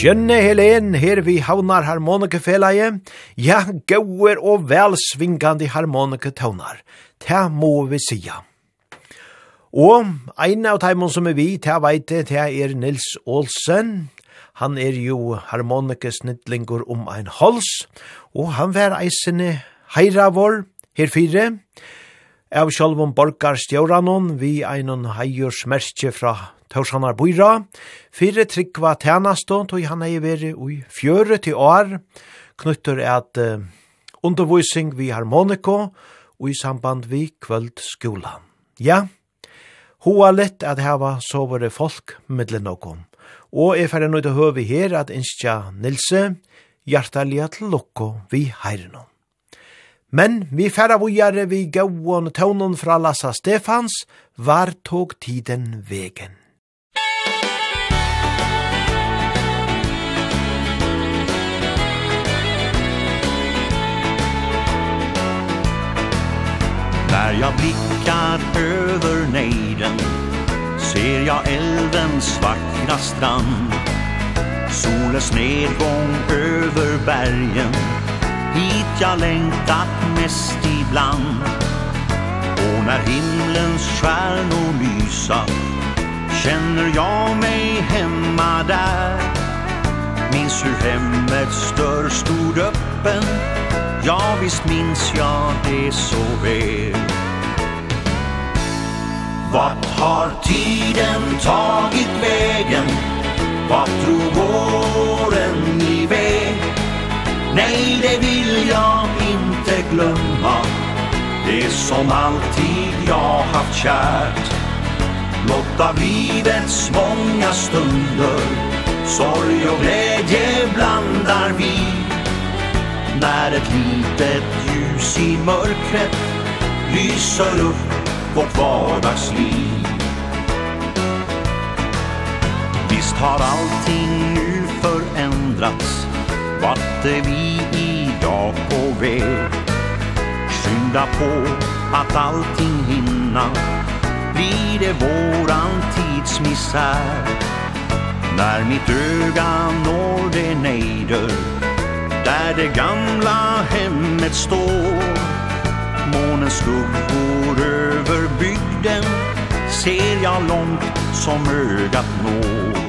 Skjønne Helen, her vi havnar harmonikefeleie. Ja, gauer og velsvingande harmoniketonar. Ta må vi sija. Og ein av teimon som er vi, ta veite, ta er Nils Olsen. Han er jo harmonikesnittlingur om ein hals, og han var eisene heira vår, her fire, av sjálfum borgarstjóranon vi einon heijursmerkje fra Torshanar Boira, fire Tryggva Tænasto, tog han er veri ui fjøre til år, knyttur et uh, undervisning vi harmoniko, og i samband vi kvöld skola. Ja, hoa lett at heva sovere folk middelen okkom. Og er ferdig nøyde høvi her at innskja Nilse, hjertelig til lukko vi heirenom. Men vi færa vujare vi gauon taunon fra Lassa Stefans, var tog tiden vegen. När jag blickar över nejden Ser jag eldens vackra strand. Solens nedgång över bergen Hit jag längtat mest ibland. Och när himlens stjärnor lysa Känner jag mig hemma där. Minns hur hemmets dörr stod öppen. Ja visst minns jag det så väl. Vart har tiden tagit vägen? Vart drog åren iväg? Nej, det vill jag inte glömma Det som alltid jag haft kärt Något av livets många stunder Sorg och glädje blandar vi När ett litet ljus i mörkret lyser upp vårt vardagsliv Visst har allting nu förändrats Vart är vi idag på väg? Skynda på att allting hinna Blir det våran tids misär? När mitt öga når det nejder Där det gamla hemmet står månens skuggor över bygden Ser jag långt som ögat når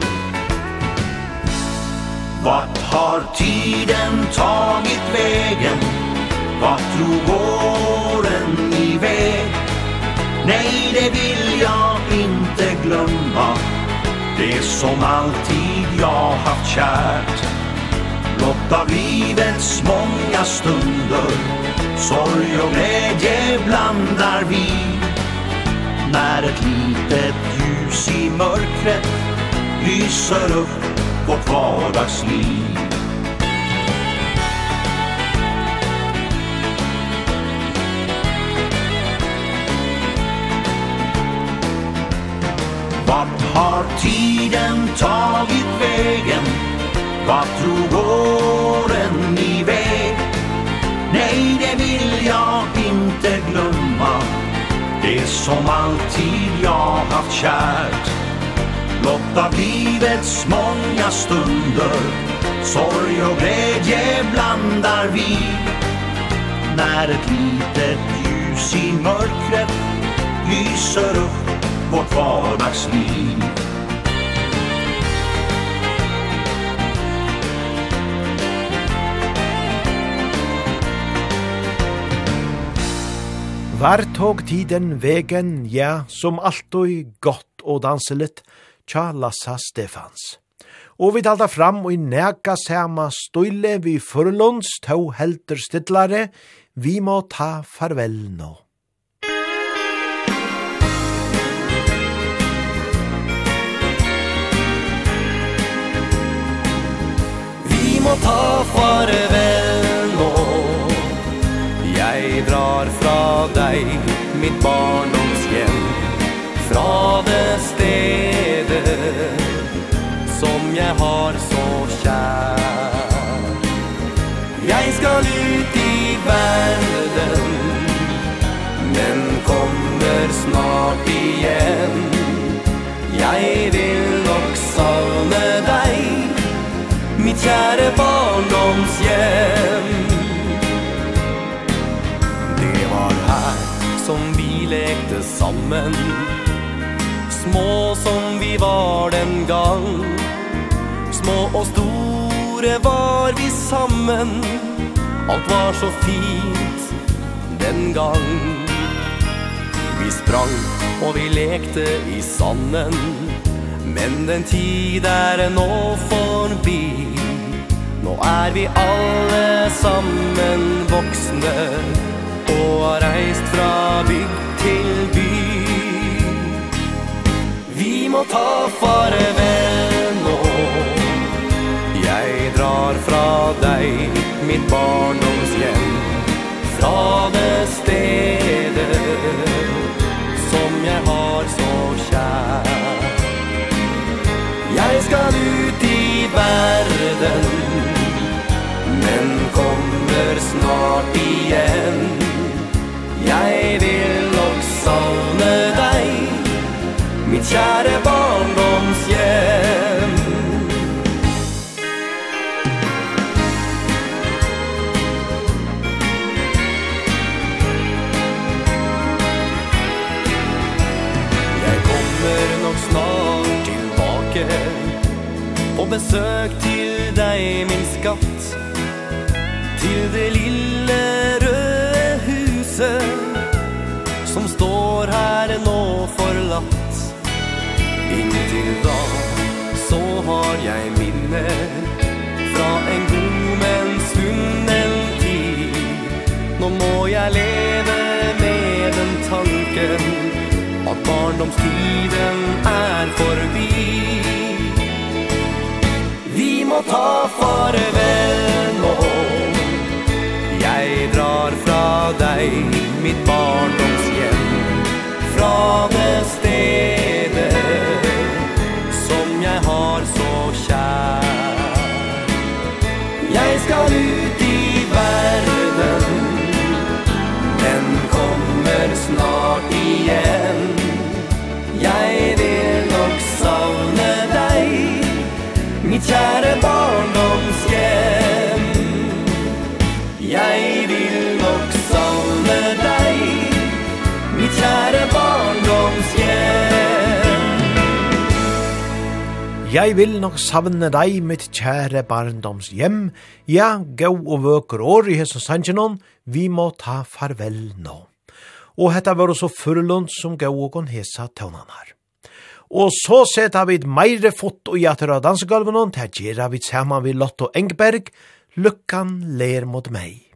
Vart har tiden tagit vägen? Vart drog åren iväg? Nej, det vill jag inte glömma Det som alltid jag haft kärt Blott av livets många stunder Sorg och glädje blandar vi När ett litet ljus i mörkret Lyser upp vårt vardagsliv Vart har tiden tagit vägen? Vart tror åren? Det som alltid jag haft kärt. Blott av livets många stunder. Sorg och glädje blandar vi. När ett litet ljus i mörkret Lyser upp vårt vardagsliv. Var tog tiden vegen, ja, som alltid gott og danseligt, tja Lassa Stefans. Og vi talda fram og i nega sema støyle vi forlunds to helter stidlare, vi må ta farvel nå. Vi må ta farvel jag dig mitt barndomshem. Fra det stedet som jag har så kjær. Jag ska ut i verden men kommer snart igen Jag vill nok savne dig mitt käre barn. lekte sammen. Små som vi var den gang. Små og store var vi sammen. Alt var så fint den gang. Vi sprang og vi lekte i sanden. Men den tid er nå forbi. Nå er vi alle sammen voksne og har reist fra bygd til by. Vi må ta farvel nå. Jeg drar fra deg, mitt barndomshjem Fra det stedet som jeg har så kjær. Jeg skal ut i verden Men kommer snart igjen. Jeg vil nok savne deg Mitt kjære barndomshjem. Jeg kommer nok snart tilbake På besøk til deg, min skatt. Til det lille røde huset Som står her nå forlatt. Inntil da så har jeg minner Fra en god men svunnen tid. Nå må jeg leve med den tanken At barndomstiden er forbi. Vi må ta farvel. mitt barndomshjem Fra det stedet Som jeg har så kjær Jeg skal ut i Jeg vil nok savne deg, mitt kjære barndomshjem. Ja, gå og vøker år i hesson sanjenon, vi må ta farvel nå. Og hetta var også furlund som gå og kon hesa tøvnan her. Og så seta vi meire fot og jater av dansegulvenon, til gjerra vi saman vi Lotto Engberg, lukkan ler mot meg.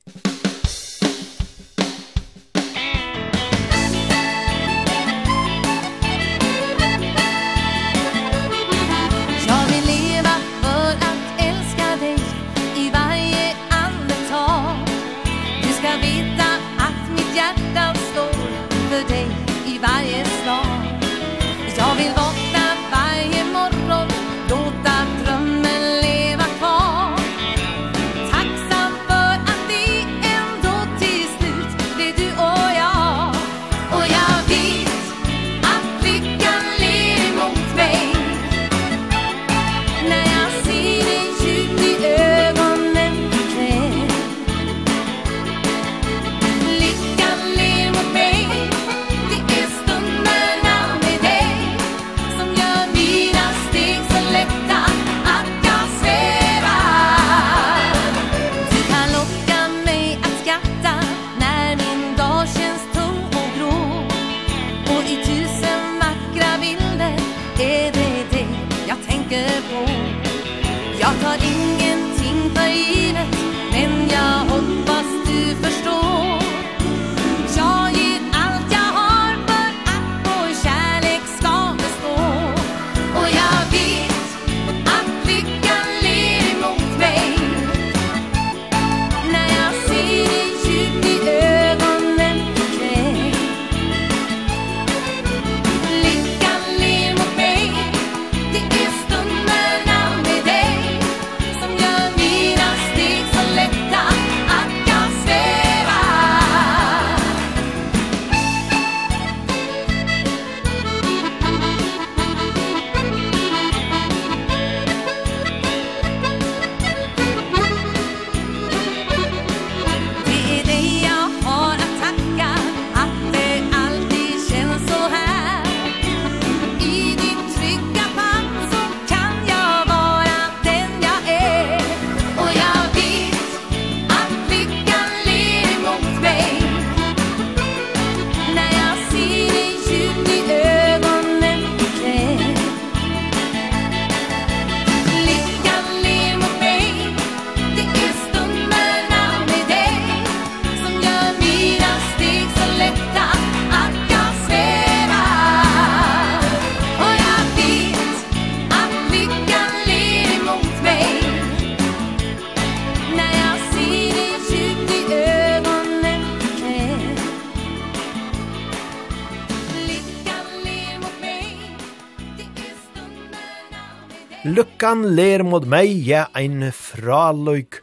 lukkan ler mot meg, ja, ein fraløyk.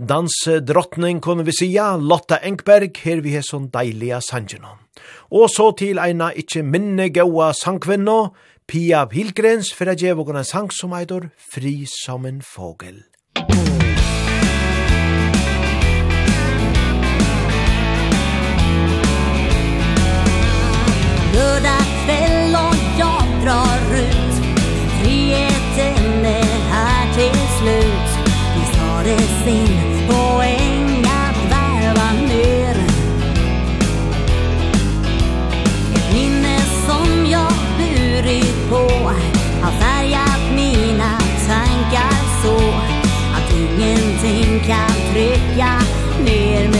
Danse drottning kunne vi sija, Lotta Engberg, her vi er sånn deilige sangenon. Og så til eina ikkje minne gaua sangkvinno, Pia Pilgrens, for jeg gjev en sang som eitor, Fri som en fågel. Lördag kväll och jag drar ut slut. Vi sa det sin poäng att värva ner Ett minne som jag burit på Har färgat mina tankar så Att ingenting kan trycka ner mig.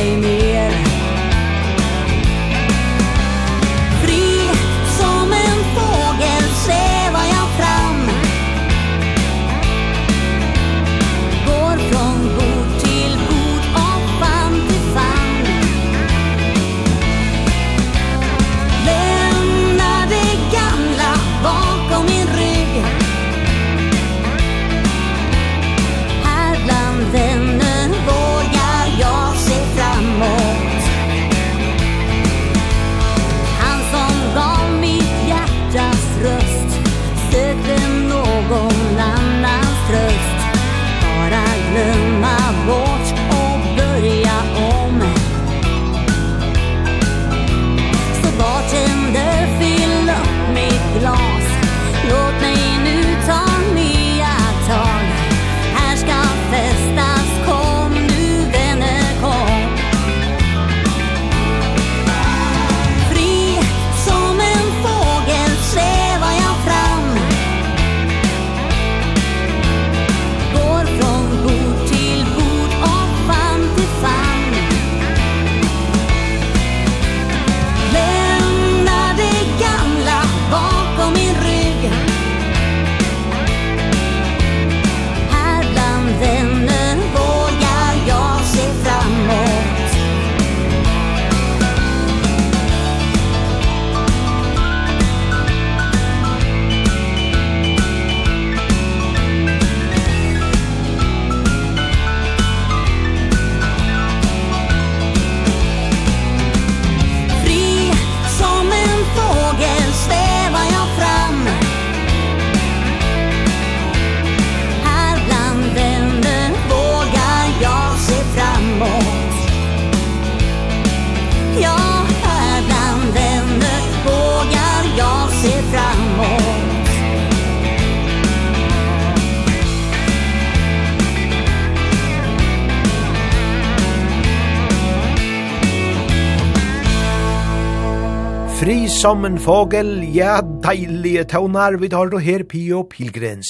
som en fågel, ja, deilige tøvnar, vi tar det her Pio Pilgrens.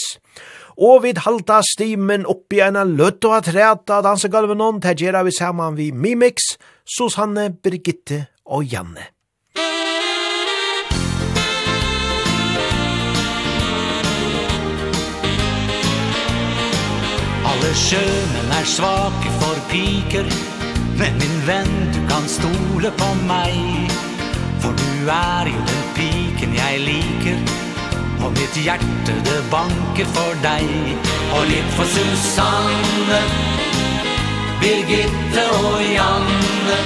Og vi halta stimen oppi en løtt og atræta dansegalven om, til gjerra vi saman vi Mimix, Susanne, Birgitte og Janne. Alle sjømen er svake for piker, men min venn, du kan stole på meg. Du er jo den piken jeg liker. Og mitt hjerte det banker for deg. Og litt for Susanne Birgitte og Janne.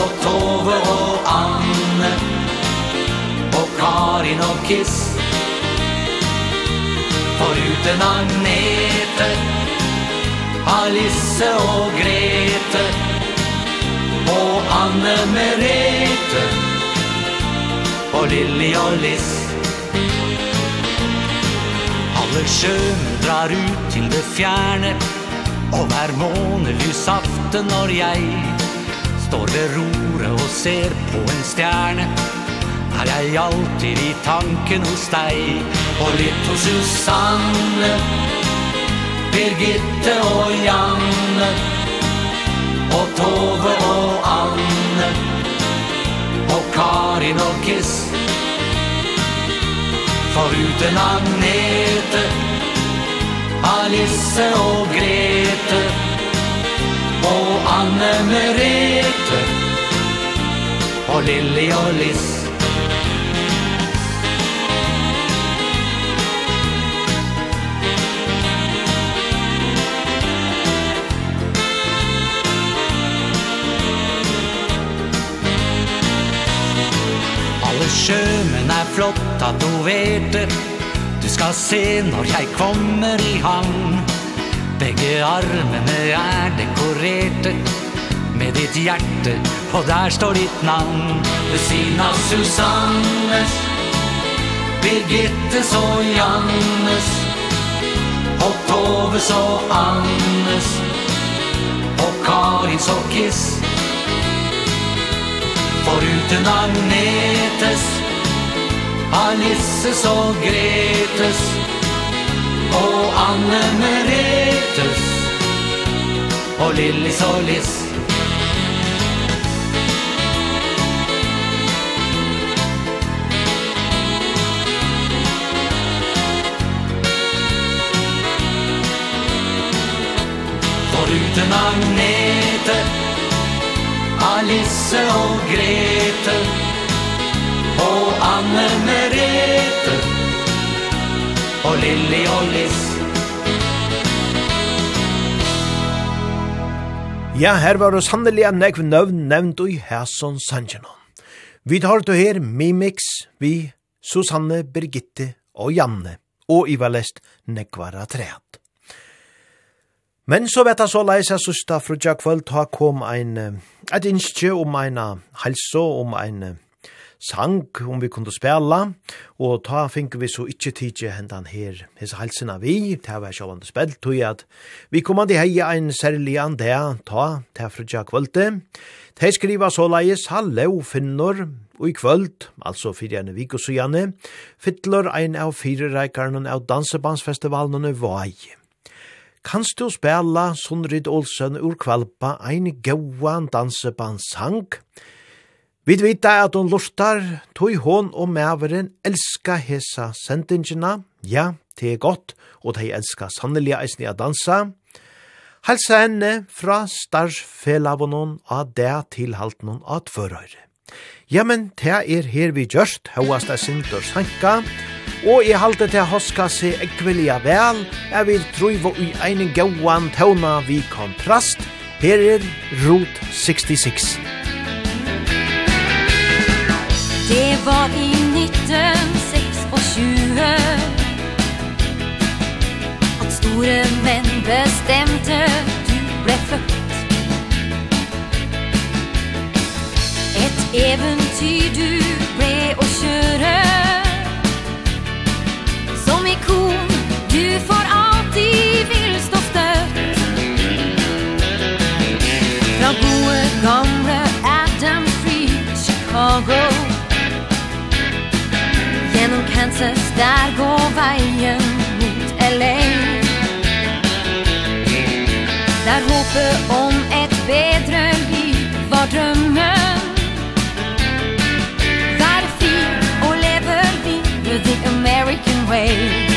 Og Tove og Anne. Og Karin og Kiss. Foruten Agnete Alice og Grete. Og Anne Merete og Lilly og Liss. Alle sjøen drar ut til det fjerne Og hver månelysaften når jeg Står ved roret og ser på en stjerne. Er jeg alltid i tanken hos deg Og litt hos Susanne Birgitte og Janne Og Tove og Anne og Karin og Kiss. Foruten Agnete Alice og Grete Og Anne Merete Og Lilly og Liss. sjømen er flott tatoverte Du skal se når jeg kommer i havn. Begge armene er dekorerte. Med ditt hjerte, og der står ditt navn. Ved siden av Susannes Birgittes og Jannes. Og Toves og Annes. Og Karins og Kiss. Foruten Agnetes. Av og Gretes? Og Anne Meretes? Og Lillis og Liss? Foruten Agnetes. Alice og Grete Og Anne Merete Og Lilly og Liss Ja, her var det sannelig en nekv nøvn nevnt i Hæsson Sanjanon. Vi tar til her Mimix, vi Susanne, Birgitte og Janne, og Ivalest nekvara trean. Men så vet jeg så leis jeg søsta frutja kvöld ta kom ein et innskje om ein halso, om ein sang om vi kunne spela, og ta fink vi så ikkje tidje hendan her, hese halsina vi, ta var sjåvande spelt, tog at vi kom an heie ein særlig an det, ta, ta frutja kvölde, ta skriva så leis, hallo finnor, og i kvöld, altså fyrir enn vik og sujane, fytler ein av fyrirreikarnen av dansebandsfestivalene vei. Kanst du spela Sundrid Olsen ur kvalpa ein gauan dansebandssang? Vi vita at hon lustar, tog hon og mæveren elska hesa sendingina. Ja, det er godt, og de elska sannelig eisen i a dansa. Halsa henne fra starsfelavonon av det tilhaltnon av tvørøyre. Ja, men det er her vi gjørst, hauast er sindur sanka, og i halte til hoska seg ekvelia vel, jeg vil truiva i ein gauan tauna vi kontrast, her er Rot 66. Det var i 1926 At store menn bestemte du ble født. Et eventyr du ble å kjøre ikon Du får alltid vil stå støtt Fra gode gamle Adam Free Chicago Gjennom Kansas, der går veien mot LA Der håpet om way.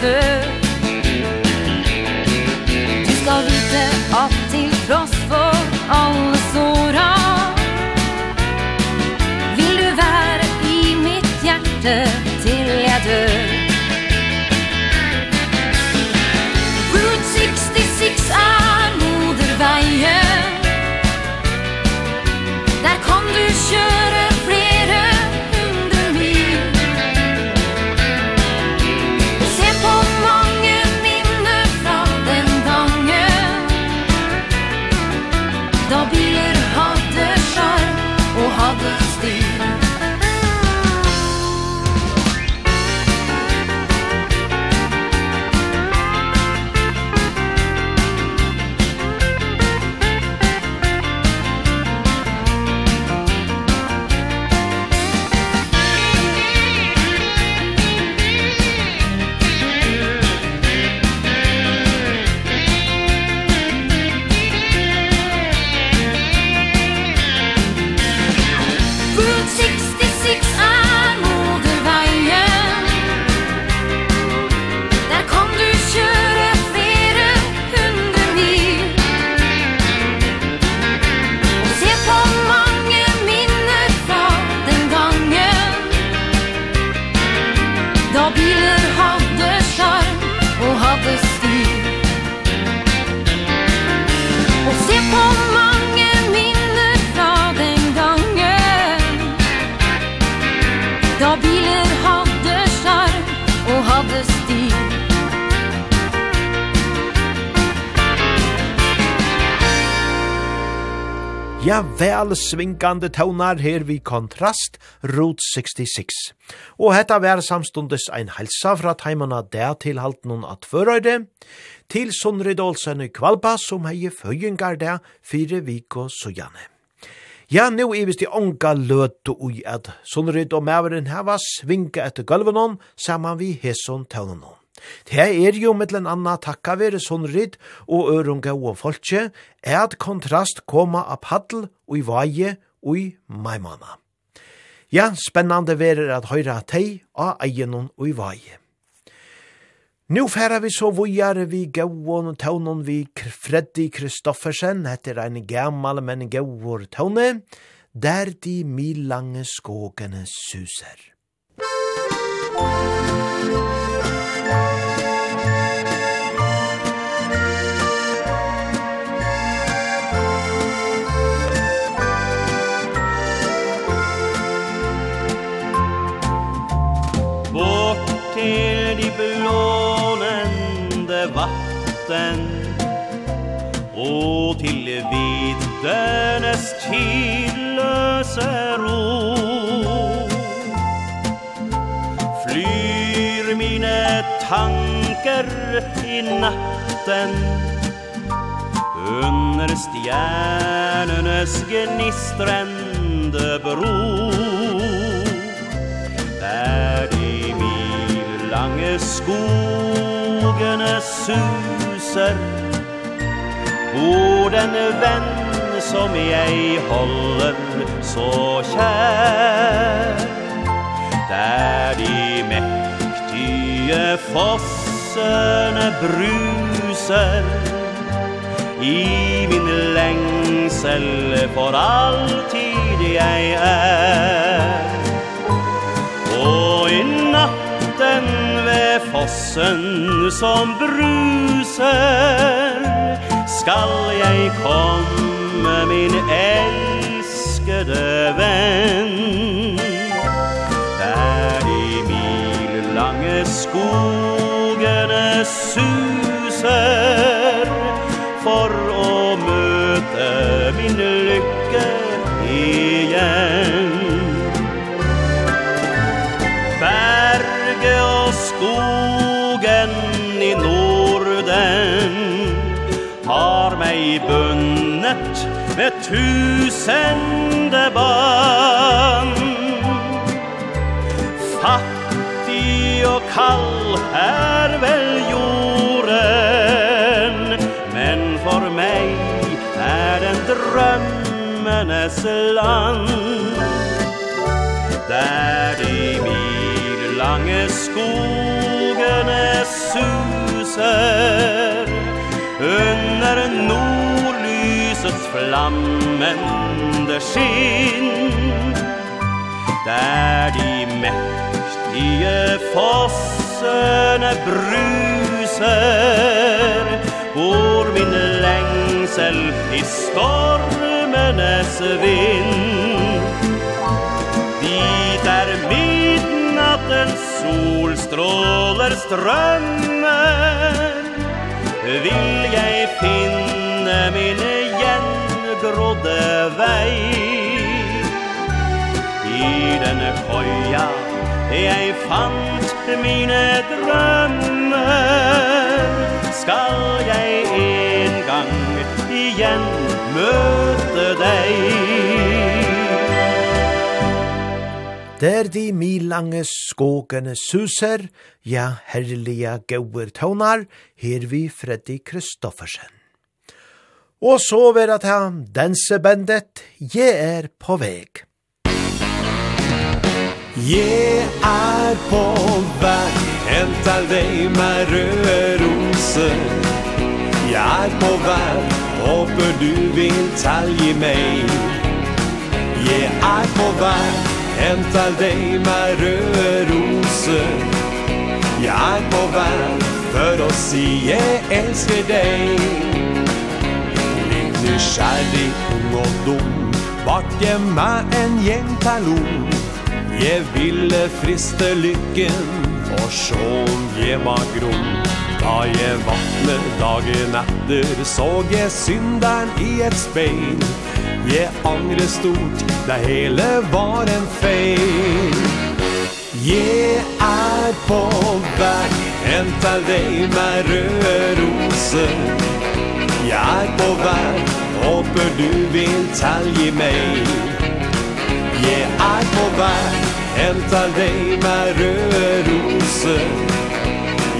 før Du skal vite at til tross for alle såra Vil du være i mitt hjerte til jeg dør. Ja, vel svingande tøvnar her vi kontrast, Rot 66. Og hetta vær samstundes ein helsa fra teimana der til halten at førøyde, til Sondre Dolsen i Kvalpa som hei føyengar der fire viko sojane. Ja, nu er vist i onga løt og ui at Sondre og maveren hava svinga etter gulvenon saman vi hesson tøvnanon. Det er jo mittlen anna takka vere sunnrid og ørunga og folkje, at kontrast koma av paddel og i vaje og i maimana. Ja, spennande vere at høyra tei av egenon og i vaje. Nu færa vi så vujare vi gauon og taunon vi Freddy Kristoffersen, etter ein gammal men gauor taune, der de milange skogene suser. Musik gå till viddernes tidlöse ro. Flyr mine tanker i natten Under stjärnenes gnistrande bro. Där de mil lange skogarna susar Hvor den venn som jeg holder så kjær. Der de mektige fossene bruser I min lengsel for alltid jeg er. Og i natten ved fossen som bruser skal jeg komme min elskede venn. Der de mil lange skogene suser For med tusende barn. Fattig og kall er vel jorden Men for meg er den drømmenes land. Der de mil lange skogene suser Under nord lysets flammende skinn. Der de mektige fossene bruser Hvor min lengsel i stormenes vind. Dit er midnattens solstråler strømmer. Vil jeg finne min grodde vei I denne koja jeg fant mine drømmer Skal jeg en gang igjen møte deg Der de milange skogene suser, ja herlige gauer tånar, her vi Freddy Kristoffersen. Og så vil jeg ta dansebandet «Jeg er på veg». Jeg er på veg, hentar deg med røde roser. Jeg er på veg, håper du vil talje meg. Jeg er på veg, hentar deg med røde roser. Jeg er på vei, for å si jeg elsker deg. Nysgjerrig ung og dum Vart jeg med en gjengperlon Jeg ville friste lykken Og om jeg var grom. Da jeg vakne dagen etter Så jeg synderen i et speil Jeg angre stort Det hele var en feil Jeg er på vei Hen til deg med røde roser Jeg er på vei håper du vil talje meg. Jeg er på vei, hentar deg med røde roser.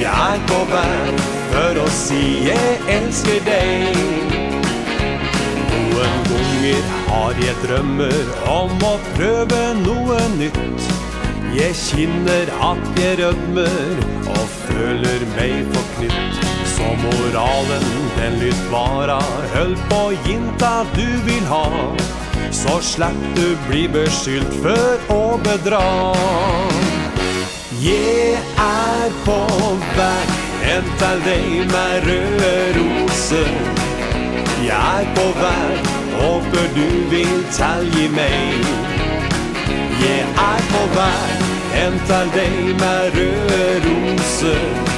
Jeg er på vei, for å si jeg elsker deg. Noen ganger har jeg drømmer om å prøve noe nytt. Jeg kjenner at jeg rødmer og føler meg forknytt. Så moralen, den lytt vara Höll på ginta du vill ha. Så slapp du bli beskyldt för å bedra. Jeg er på vei Hem til deg med røde roser Jeg er på vei Håper du vil talje meg Jeg er på vei Hem til deg med røde roser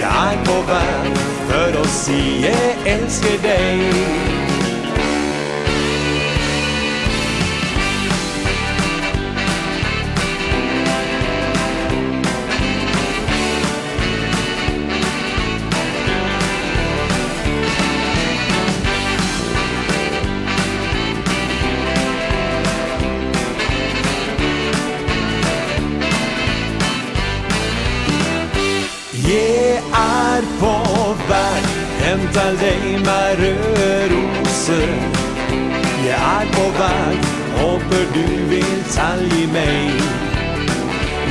Jeg er på vei for å si jeg elsker deg. venta deg med dig Marörose Jeg er på vei, håper du vil talje meg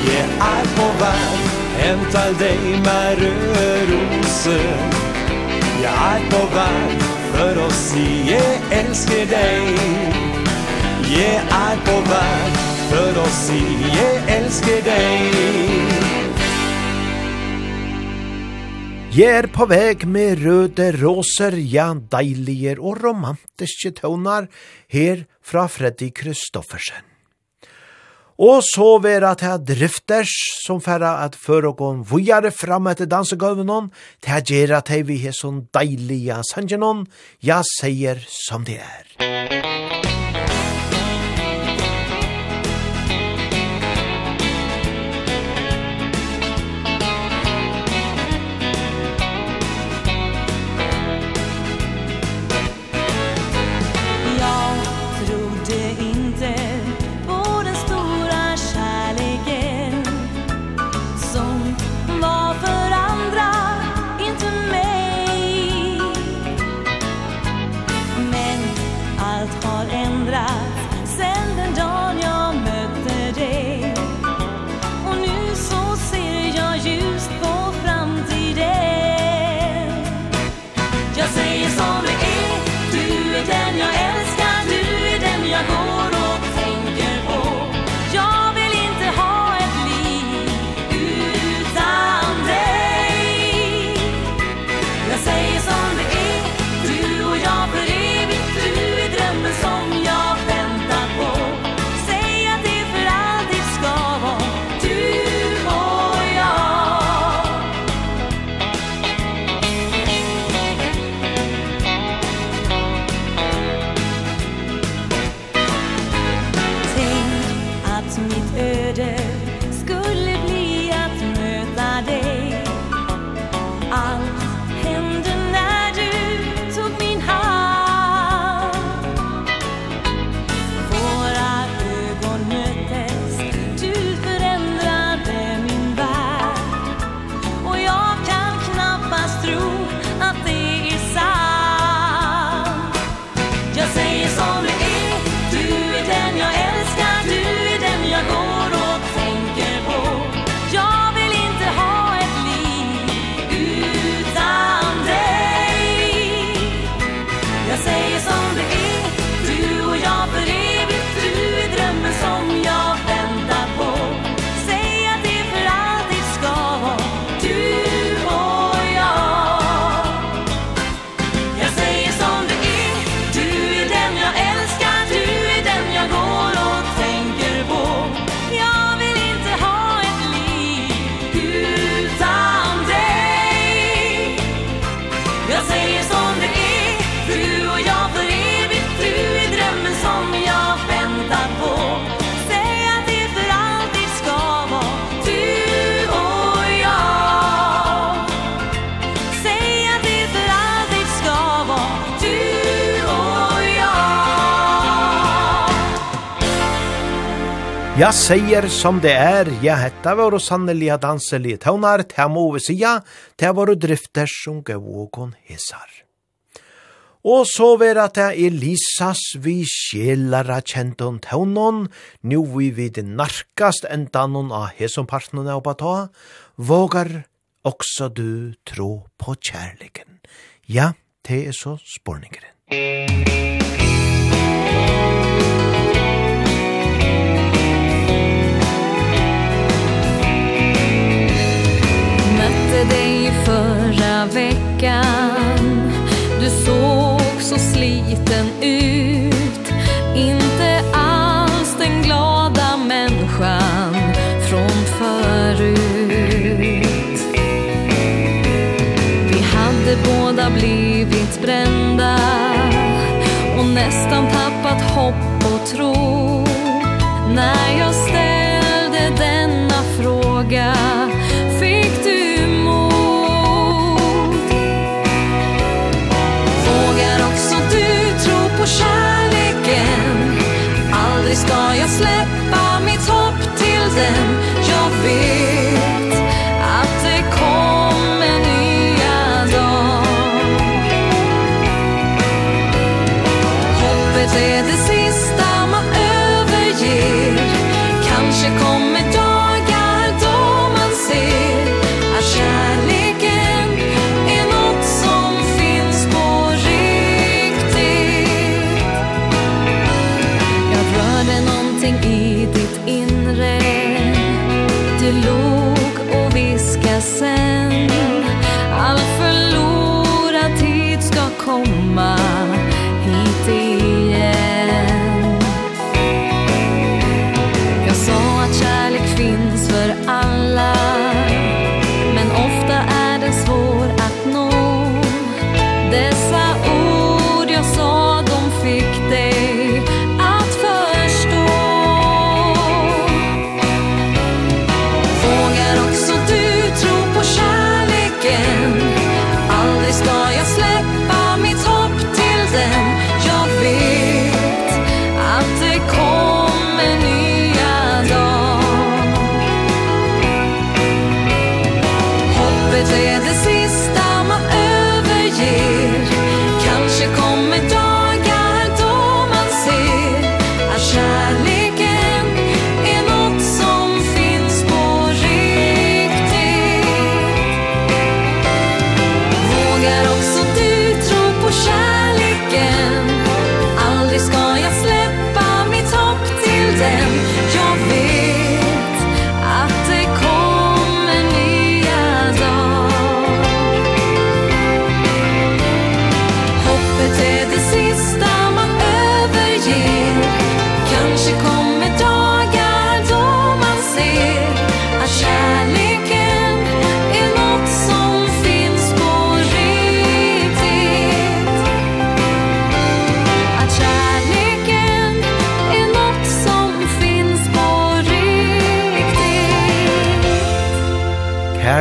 Jeg er på vei, henta deg med dig Marörose Jeg er på vei, for å si jeg elsker deg Jeg er på vei, for å si jeg elsker deg Jeg er på veg med røde roser, ja, deilige og romantiske tonar, her fra Freddy Kristoffersen. Og så vera til drifters som færa at før og gån vujare fram etter dansegøvenon, til at gjerra til vi sånn deilige sangenon, ja, seier som det er. Musikk Ja, sier som det er, ja, hetta var og sannelige danselige tøvnar, te må vi sija, te var og drifter som gav og kon hisar. Og så vera te Elisas vi sjelara kjenton tøvnon, nu vi vid narkast endanon av hesom av bata, vågar også du tro på kjærligen. Ja, te er så spårningeren. träffade dig förra veckan. Du såg så sliten ut. Inte alls den glada människan från förut. Vi hade båda blivit brända Och nästan tappat hopp och tro. När jag ställde denna fråga vill không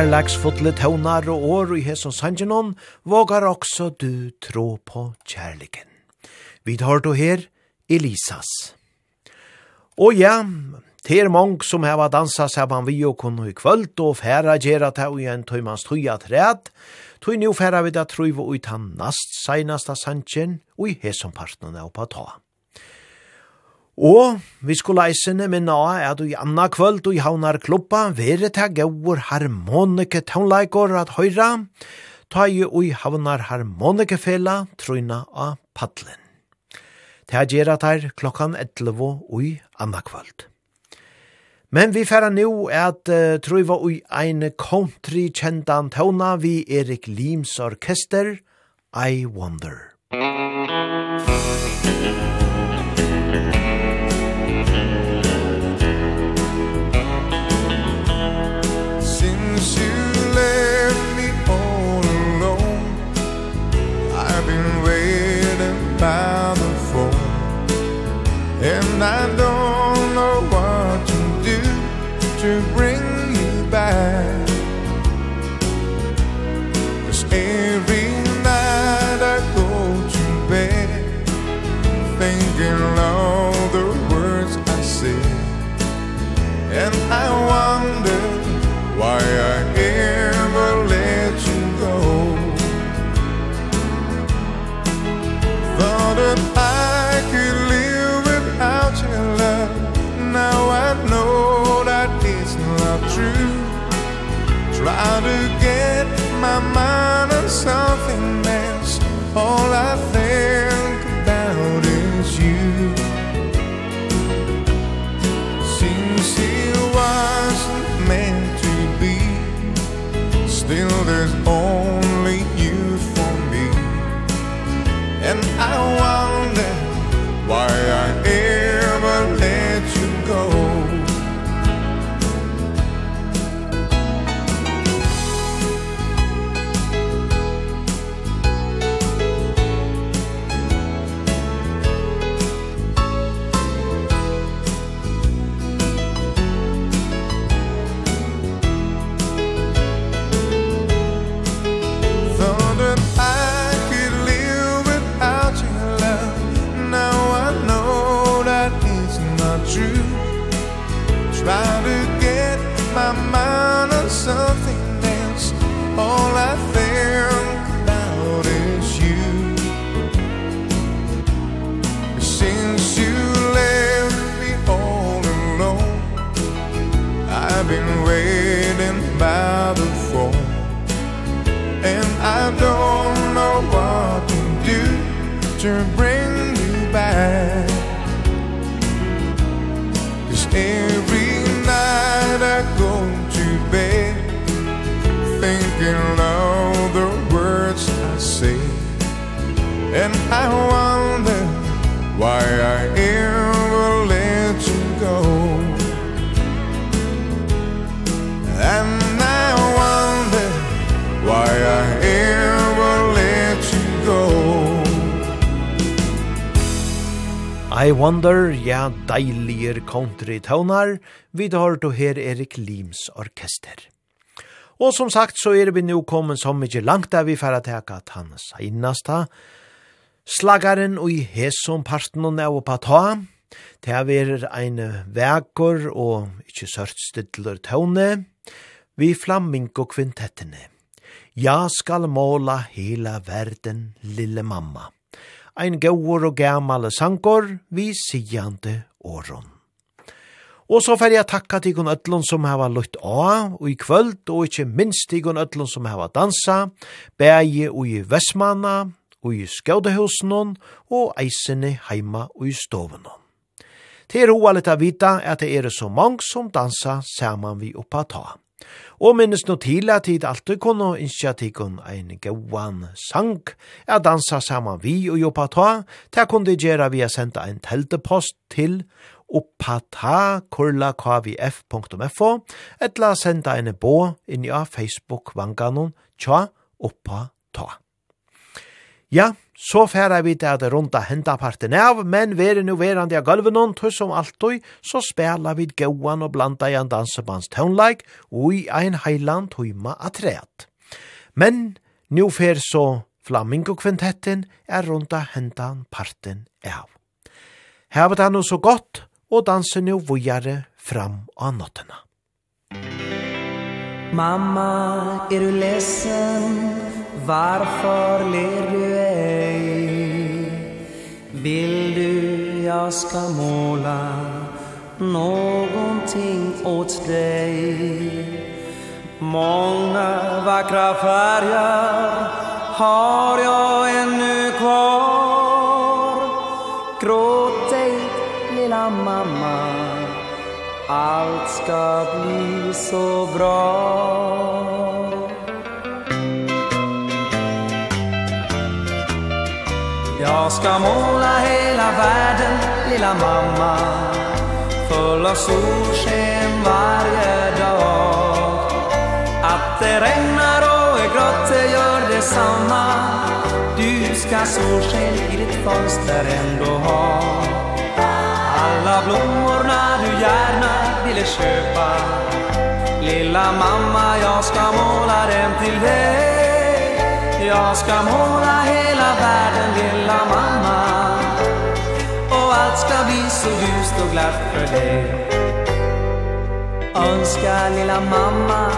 kærleiksfotle tøvnar og år i hesson sangenon, vågar også du tro på kærleiken. Vi tar du her, Elisas. Og ja, Ter mong som heva dansa saman vi og kunnu i kvöld og færa gjerra ta og en tøymans tøya træt. Tøy nu færa vi da trøyvo ut han nast seinasta sanchen og i hesompartnerne oppa ta. Og vi skulle eisene minna av at i anna kvöld og i havnar klubba vere ta gaur harmonike taunleikor at høyra, ta i ui havnar harmonike fela trøyna av padlen. Ta gjerra tar klokkan 11 ui anna kvöld. Men vi færa nu at uh, trøyva ui ein country kjendan tauna vi Erik Lims orkester, I Wonder. Musik by the phone And I don't know what to do to bring you back. Cause every night I go to bed Thinking all the words I say And I wonder why I something else. All I think about is you. Seems it wasn't meant to be Still there's only to bring you back. Cause every night I go to bed Thinking of the words I say. And I wonder why I am I Wonder, ja, deiliger country tonar, vi har to her Erik Lims orkester. Og som sagt, så er vi nu kommet så mykje langt der vi færre teka at han seinasta, slagaren og i hesom parten og neu på ta, det er vi ein vekor og ikkje sørt stidler tone, vi flamingo kvintettene. Ja skal måla hela verden, lille mamma ein gåur og gamal sankor vi sigande åron. Og så fer jeg takka til kun ötlun som hava lutt av, og i kvöld, og ikkje minst til kun ötlun som hava dansa, bægi og i Vestmanna, og i Skaudehusen, og eisene heima og i stoven. Det er hoalit av vita at det er så mange som dansa saman vi oppa ta. Og minnes no til at tid alltid kunne innskja tikon ein gauan sang, er dansa saman vi og jobba ta, ta kunne gjera vi a senda ein teltepost til oppata.kvf.fo, etla senda ein bo inn i Facebook-vanganon tja oppa ta. Ja, Så færa vi til at runda henda parten av, men veri nu verandi av gulvenon, tog som alltid, så spela vi gauan og blanda i en dansebands tøvnleik, og i ein heiland tøyma atreat. Men nu fer så Flamingo kvintetten er runda henda parten av. Hevet han nu så godt, og danser nu vujare fram av nottena. Mamma, er du ledsen? Varför ler du Vill du jag ska måla någonting åt dig Många vackra färger har jag ännu kvar. Gråt ej lilla mamma. Allt ska bli så bra. Jag ska måla hela världen, lilla mamma. Full av solsken varje dag. Att det regnar och är grått, det gör detsamma. Du ska solsken i ditt fönster ändå ha. Alla blommorna du gärna ville köpa. Lilla mamma, jag ska måla dem till dig. Jag ska måla hela världen lilla mamma. Och allt ska bli så ljust och glatt för dig. Önska lilla mamma,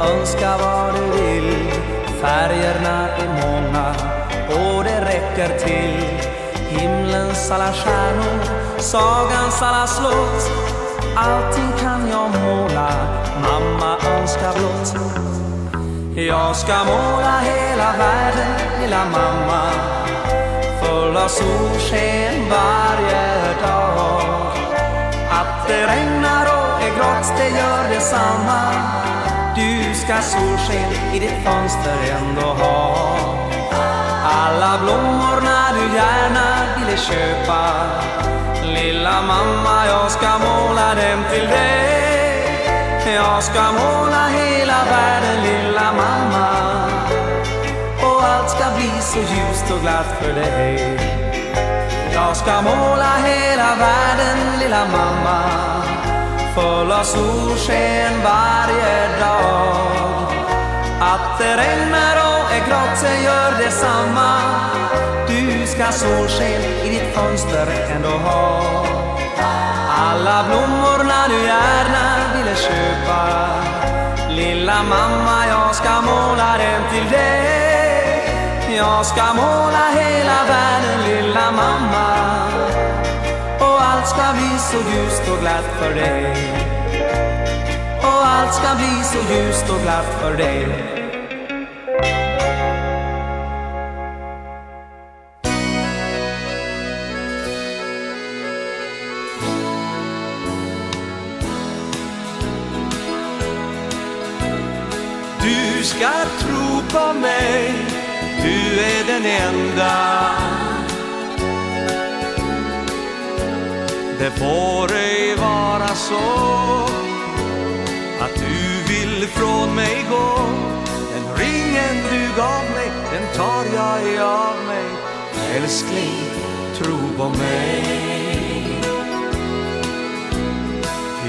önska vad du vill. Färgerna är många och det räcker till. Himlens alla stjärnor, sagans alla slott. Allting kan jag måla, mamma önskar blott. Jag ska måla hela världen, lilla mamma. Full av solsken varje dag. Att det regnar och är grått, det gör detsamma. Du ska solsken i ditt fönster ändå ha. Alla blommorna du gärna ville köpa. Lilla mamma, jag ska måla dem till dig. Jag ska måla hela världen lilla mamma. Och allt ska bli så ljust och glatt för dig. Jag ska måla hela världen lilla mamma. Full av solsken varje dag. Att det regnar och är grått så gör detsamma. Du ska solsken i ditt fönster ändå ha. Alla blommorna du gärna ville köpa. Lilla mamma, jag ska måla den till dig. Jag ska måla hela världen, lilla mamma. Och allt ska bli så ljust och glatt för dig. Och allt ska bli så ljust och glatt för dig. ska tro på mig. Du är den enda. Det får ej vara så Att du vill från mig gå. Den ringen du gav mig Den tar jag av mig. Älskling, tro på mig.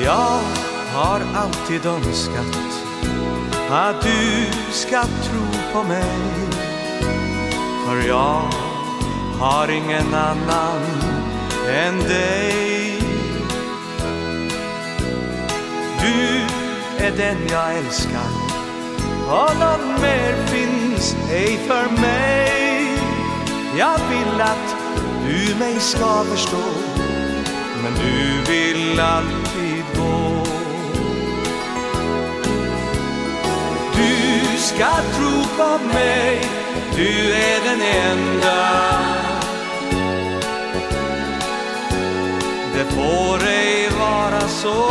Jag har alltid önskat Att du ska tro på mig För jag har ingen annan än dig Du är den jag älskar Och någon mer finns ej för mig Jag vill att du mig ska förstå Men du vill aldrig Du ska tro på mig. Du är den enda. Det får ej vara så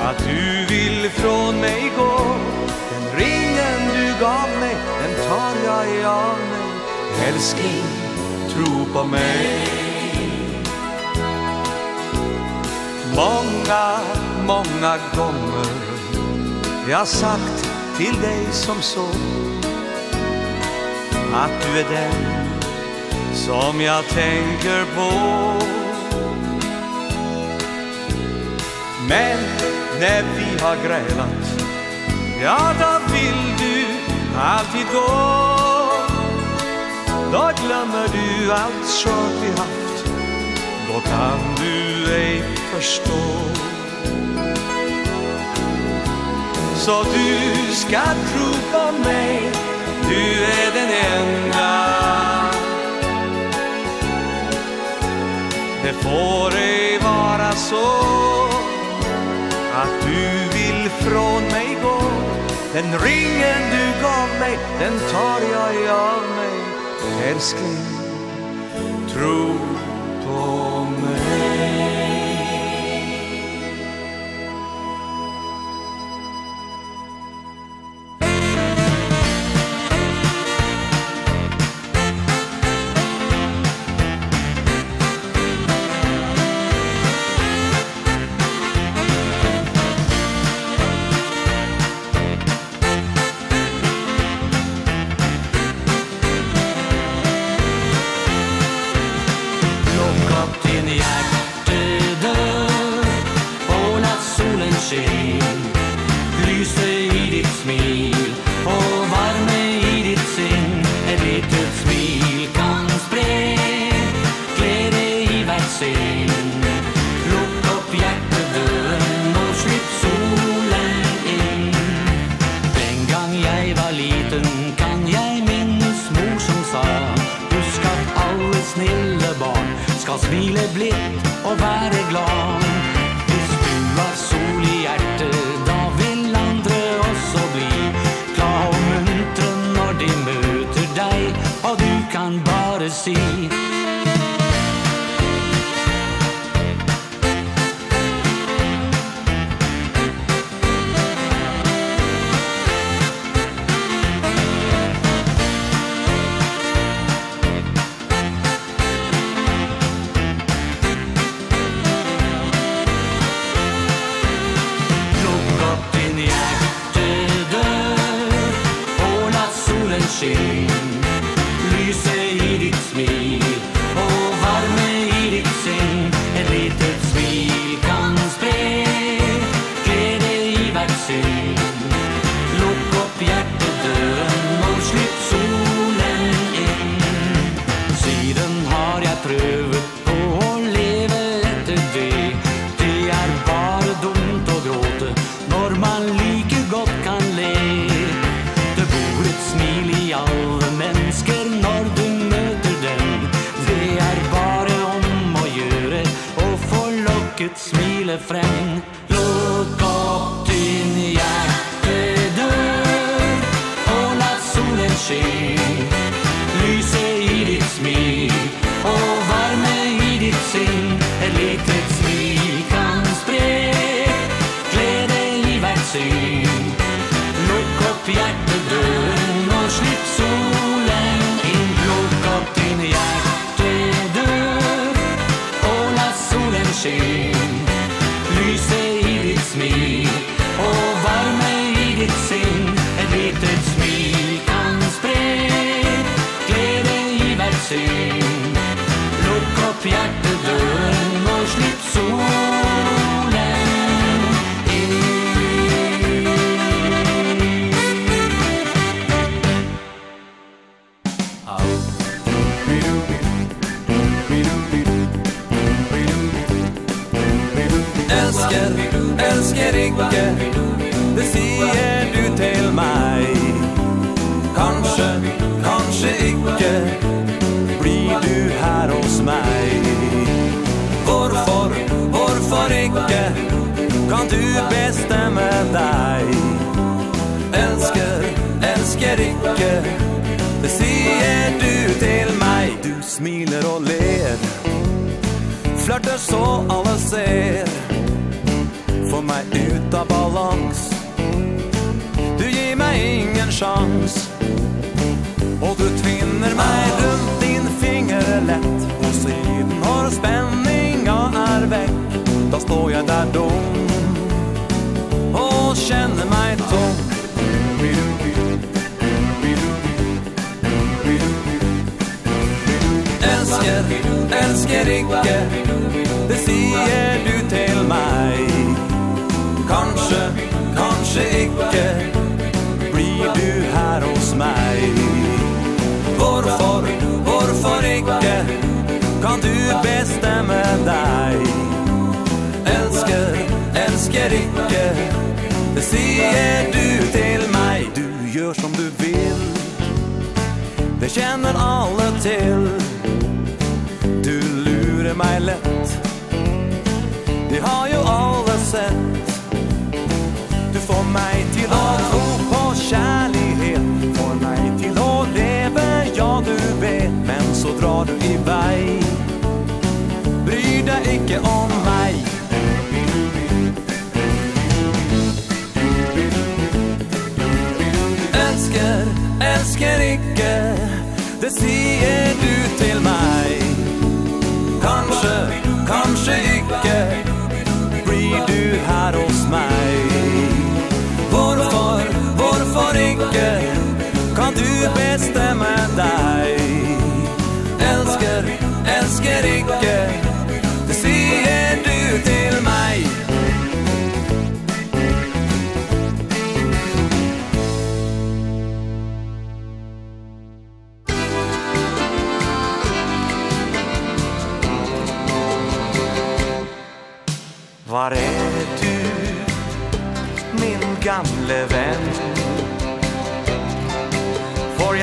Att du vill från mig gå. Den ringen du gav mig Den tar jag av mig. Älskling, tro på mig. Många, många gånger Jag sagt till dig som så. Att du är den som jag tänker på. Men när vi har grälat Ja, då vill du alltid gå. Då glömmer du allt som vi haft Då kan du ej förstå Så du ska tro på mig Du är den enda. Det får ej vara så Att du vill från mig gå. Den ringen du gav mig Den tar jag av mig Älskling Tro på mig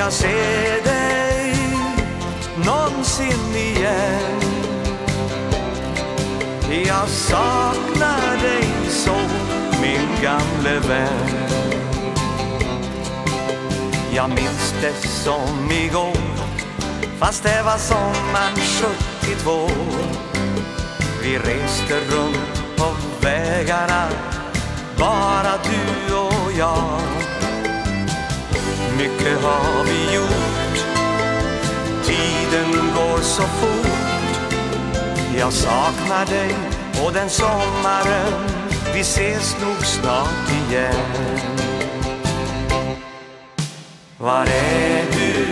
jag se dig någonsin igen. Jag saknar dig så min gamle vän. Jag minns det som igår Fast det var sommaren 72 Vi reste runt på vägarna Bara du och jag mycket har vi gjort Tiden går så fort Jag saknar dig och den sommaren Vi ses nog snart igen Var är du,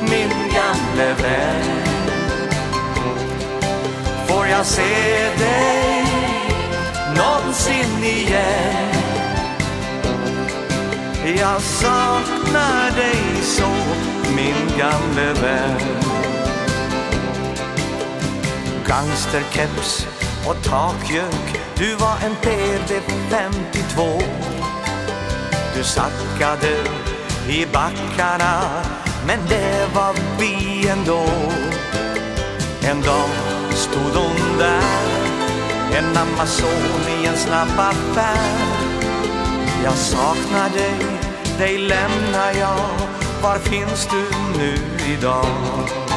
min gamle vän? Får jag se dig någonsin igen? Jag saknar dig så min gamle vän. Gangsterkeps och takjök Du var en PD52 Du sackade i backarna Men det var vi ändå. En dag stod hon där En Amazoniens snabb affär. Jag saknar dig, dig lämnar jag Var finns du nu idag?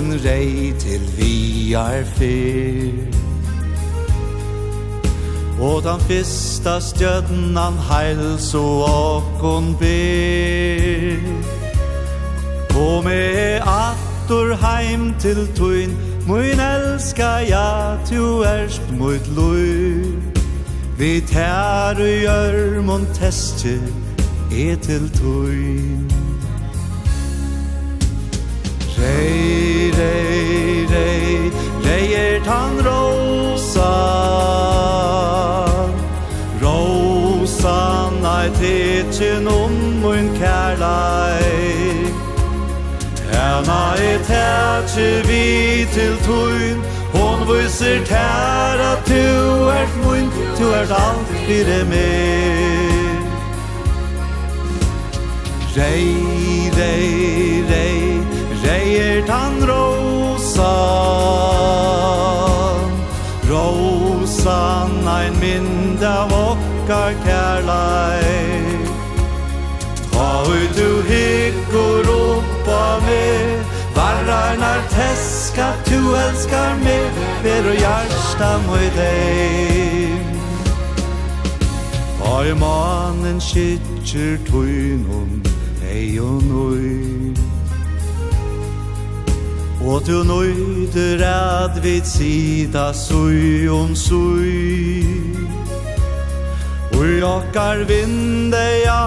solen rei til vi er fyr. Og den fyrsta stjødnan heils og åkon byr. Kom med attor heim til tuin Mun elska ja, tu erst mot lui Vi tær og gjør mon testje er til tuin. tan rosa. Rosa nei tetjen om mun kærlei Hena e tetje vi til tuin Hon viser tær at tu ert mun Tu ert alt fyrir meg Rei, rei, rei Rei er tan rosa sann ein mynd av okkar kærlei Ta ui du hikkur oppa me Varrar nar teska, tu elskar me Ver og hjärsta moi dei Ta i manen skitjer tuinum Ei og nui Og du nøyder at vi sida sui om sui. Ui okkar vindeja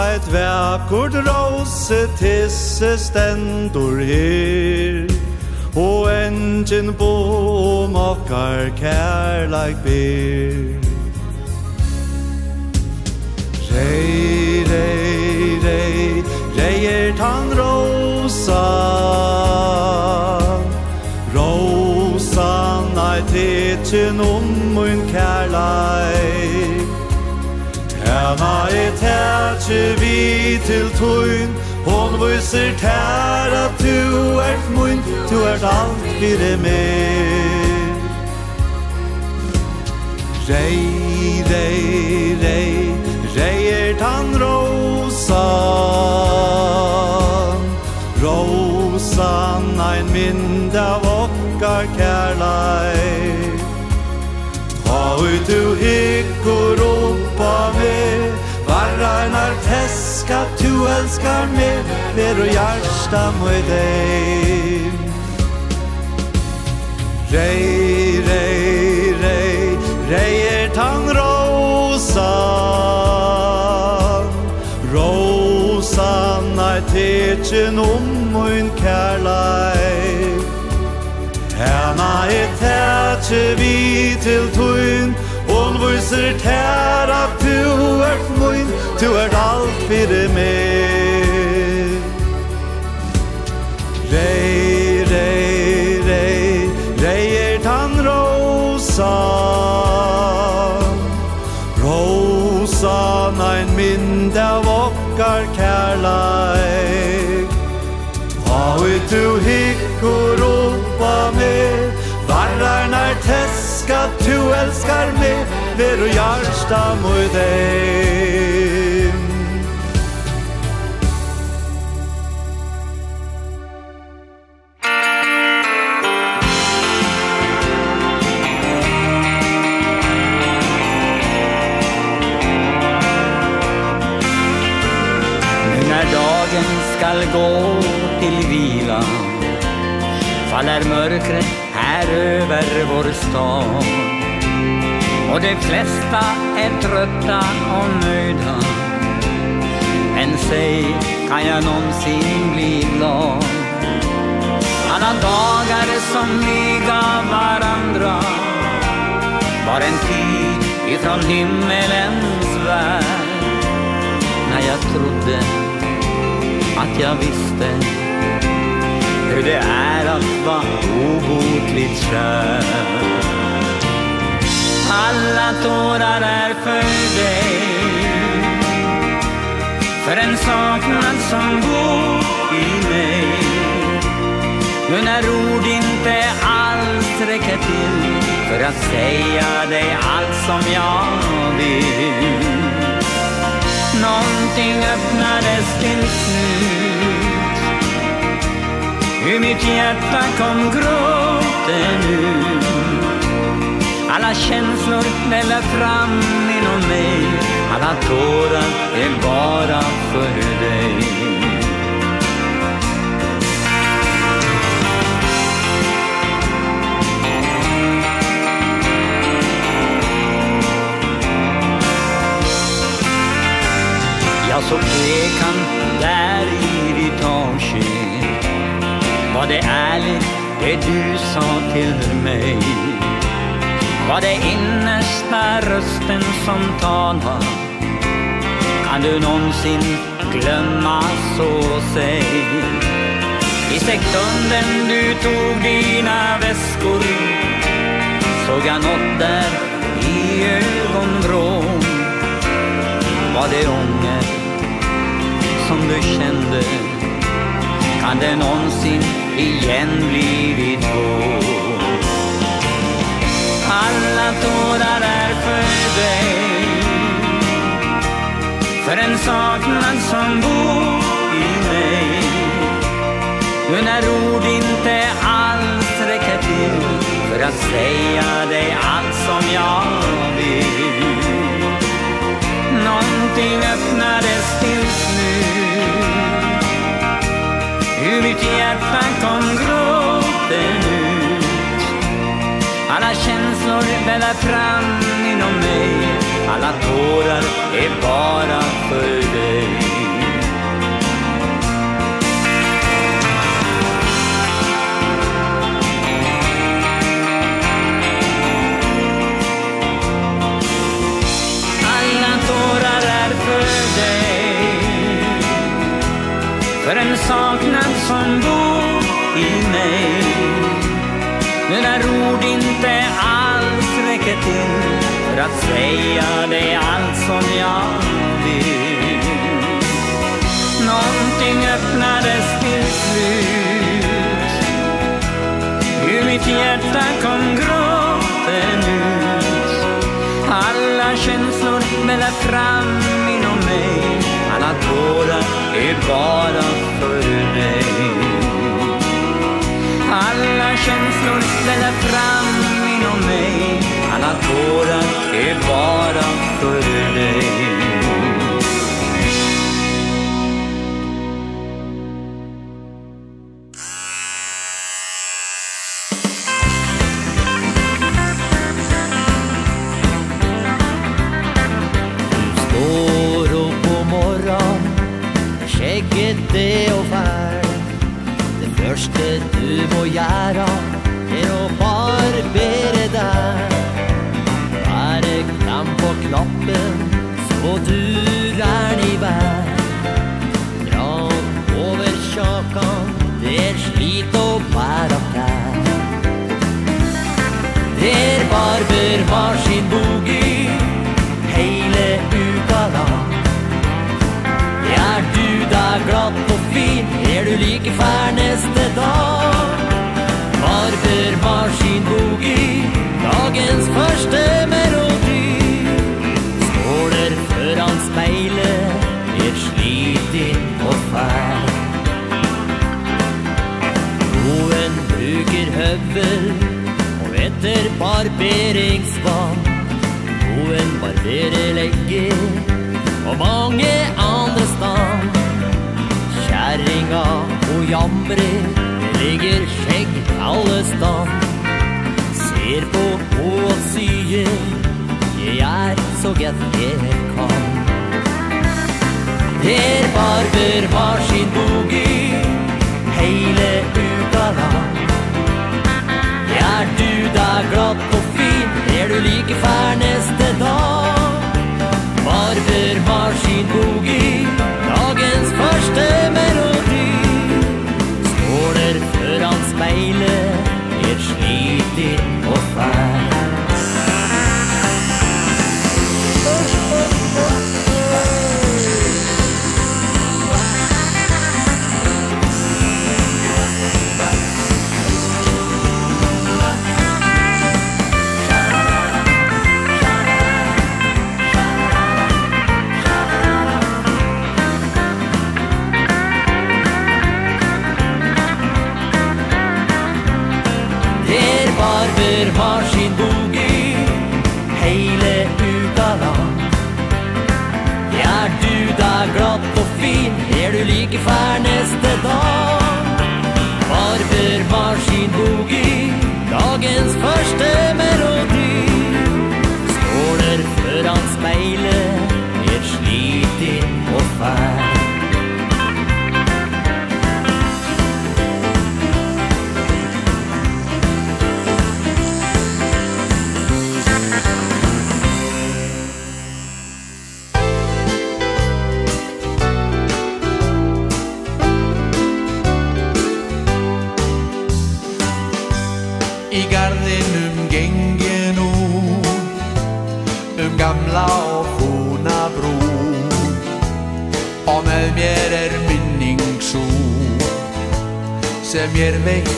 eit vekkord rose tisse stendur her. Og engin bo om okkar kærleik ber. Rei, rei, rei, rei er tan rose rosa Rosa nei titin om mun kærlei Hena i tætje vi til tøyn Hon viser tær at du ert mun Du ert alt fyrir meg. Rei, rei, rei Rei er tan rosa. Rosan ein mynd av okkar kærlei Ta ut du hikkur oppa med Varrar teska tu elskar mig Ver og hjärsta møy deg. Rei, rei, rei, rei teken om mun kærlei Herna er tætje vi til tuin Hon viser tær at du er mun Du er alt fyrir meg Rei, rei, rei Rei er tan rosa Rosa, nein, mynd av okkar kærlei du hikkur oppa med Varrar nær teska tu elskar med Ver och hjärsta mot dig Men när dagen skall gå faller mörkret här över vår stad. Och de flesta är trötta och nöjda Men säg, kan jag någonsin bli glad. Alla dagar som liga varandra Var en tid ifrån himmelens värld När jag trodde att jag visste Hur det är att vara obotligt kär Alla tårar är för dig. För en saknad som bor i mig. Nu när ord inte alls räcker till För att säga dig allt som jag vill. Någonting öppnades till slut Hur mitt hjärta kom gråten ut Alla känslor väller fram inom mig. Alla tårar är bara för dig. Jag såg tvekan där i ditt avsked Var det är ärligt, det du sa till mig Var det innersta rösten som talar Kan du någonsin glömma så säg I sekunden du tog dina väskor Såg jag något där i ögonbrån Var det ånger som du kände Kan det någonsin igen blivit vår. Alla tårar är för dig. För en saknad som bor i mig. Nu när ord inte alls räcker till För att säga dig allt som jag vill. Någonting öppnades till slut Ur mitt hjärta kom gråten ut. Alla känslor väller fram inom mig. Alla tårar är bara för dig. en saknad som bor i mig. När ord inte alls räcker till För att säga det allt som jag vill. Någonting öppnades till slut. Hur mitt hjärta kom gråten ut. Alla känslor väller fram inom mig. Alla tårar är bara för Alla känslor ställer fram inom mig. Alla tårar är bara för dig. sin bogi Dagens første melodi. Skåler foran speilet Er slitig og fær. Noen bruker høvel Og etter barberingsvann. Noen barberer legger Og mange andre stand. Kjæringa og jamrer ligger skjegg alle stand. Ser på og sier Jeg er så gett jeg kan. Her Barber har sin bogi Heile uka lang. Er du da glatt og fin? Er du like fær neste dag? Barber har sin bogi fær neste dag. Farber maskin sin i dagens første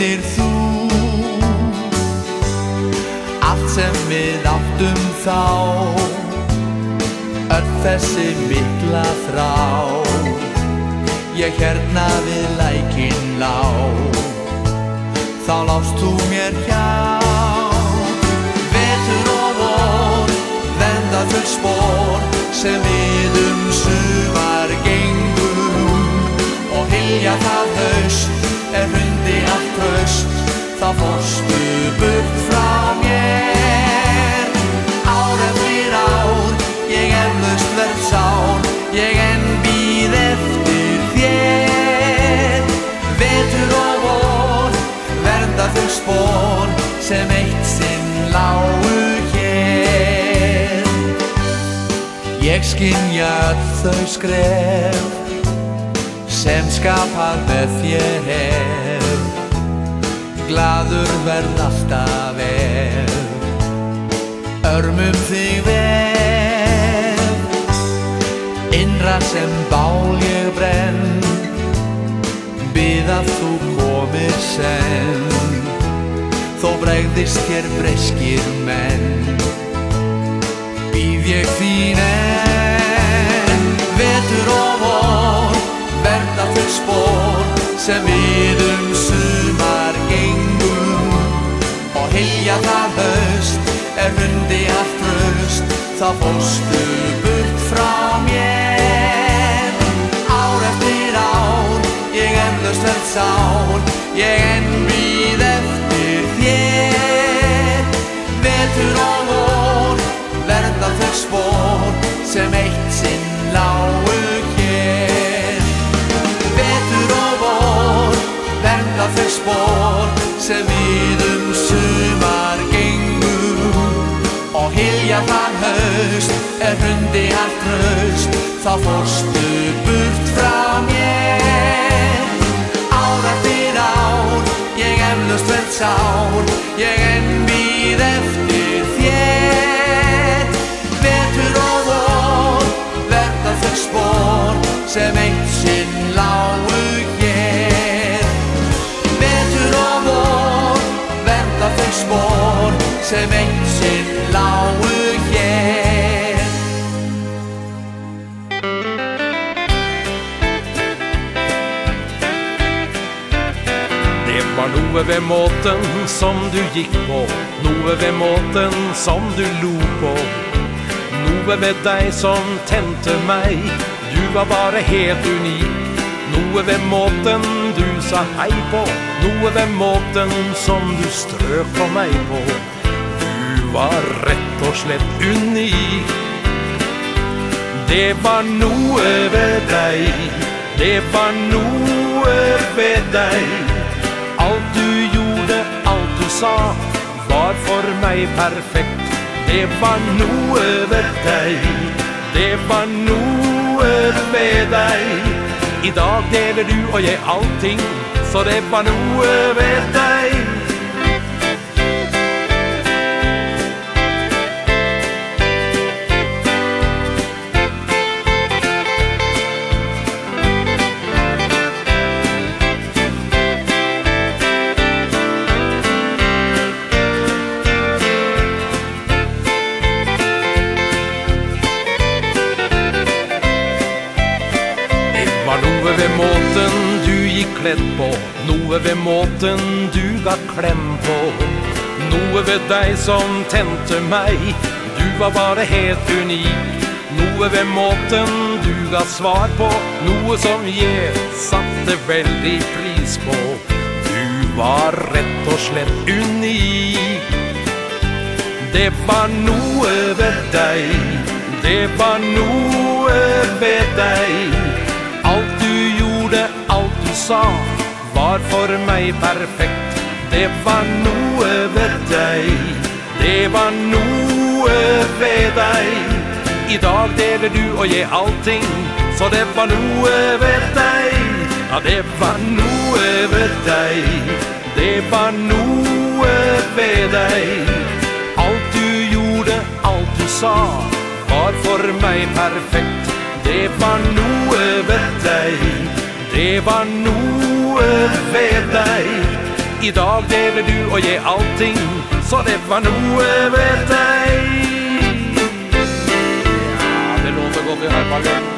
sitter þú. Allt sem við áttum þá. Öll þessi mikla þrá. Ég hérna við lækin lá. Þá lást þú mér hjá. Vetur og vor Venda þau spór Sem við um sumar gengum Og hilja Då först du bort fra mer Aure blir aur Jeg endlust verd saur Jeg enn bid efter fjer Vetur og vår Verda til spår Sem eitt sin lau hér. Jeg skinja þau skref Sem skapar með þér gladur verð alltaf vel Örmum þig vel Innra sem bál ég brenn. Bið að þú komir sen Þó bregðist þér breskir menn. Býð ég þín enn Vetur og vor Verða þau spór sem við vilja það höst Er rundi allt tröst Þá fórstu burt frá mér. Ár eftir ár Ég endlust verð sár Ég enn við eftir þér. Vetur og vor Verða þau spór Sem eitt sinn lágur för spår. Sem við um sumar gengu Og hilja fann høst Er hundi allt trøst Þá fórstu burt frá mér Ár eftir ár Ég emlust vel sár Ég enn við eftir þér Vetur og vor Verða þau spór Sem ein disse mennesker laue hjem Det var noe ved måten som du gikk på Noe ved måten som du lo på. Noe ved deg som tente meg Du var bare helt unik. Noe ved måten du sa hei på Noe ved måten som du strøk på meg på var rett og slett unik. Det var noe ved deg Det var noe ved deg. Alt du gjorde, alt du sa Var for meg perfekt. Det var noe ved deg Det var noe ved deg. I dag deler du og jeg allting Så det var noe ved deg. kledd på. Noe ved måten du ga klem på. Noe ved deg som tente meg. Du var bare helt unik. Noe ved måten du ga svar på. Noe som jeg satte veldig pris på. Du var rett og slett unik. Det var noe ved deg. Det var noe ved deg sa Var for meg perfekt. Det var noe ved deg. Det var noe ved deg. I dag deler du og jeg allting Så det var noe ved deg. Ja, det var noe ved deg. Det var noe ved deg. Alt du gjorde, alt du sa Var for meg perfekt. Det var noe ved deg. Det var noe ved deg. I dag deler du og jeg allting Så det var noe ved deg. Ja, det låter godt i herpagen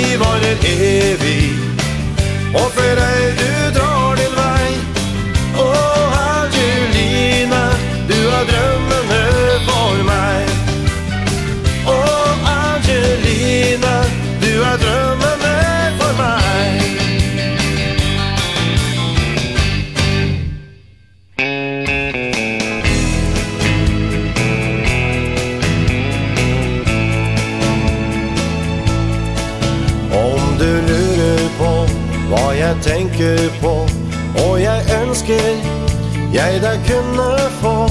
liv har en evig. Og for dig du ønsker jeg deg kunne få.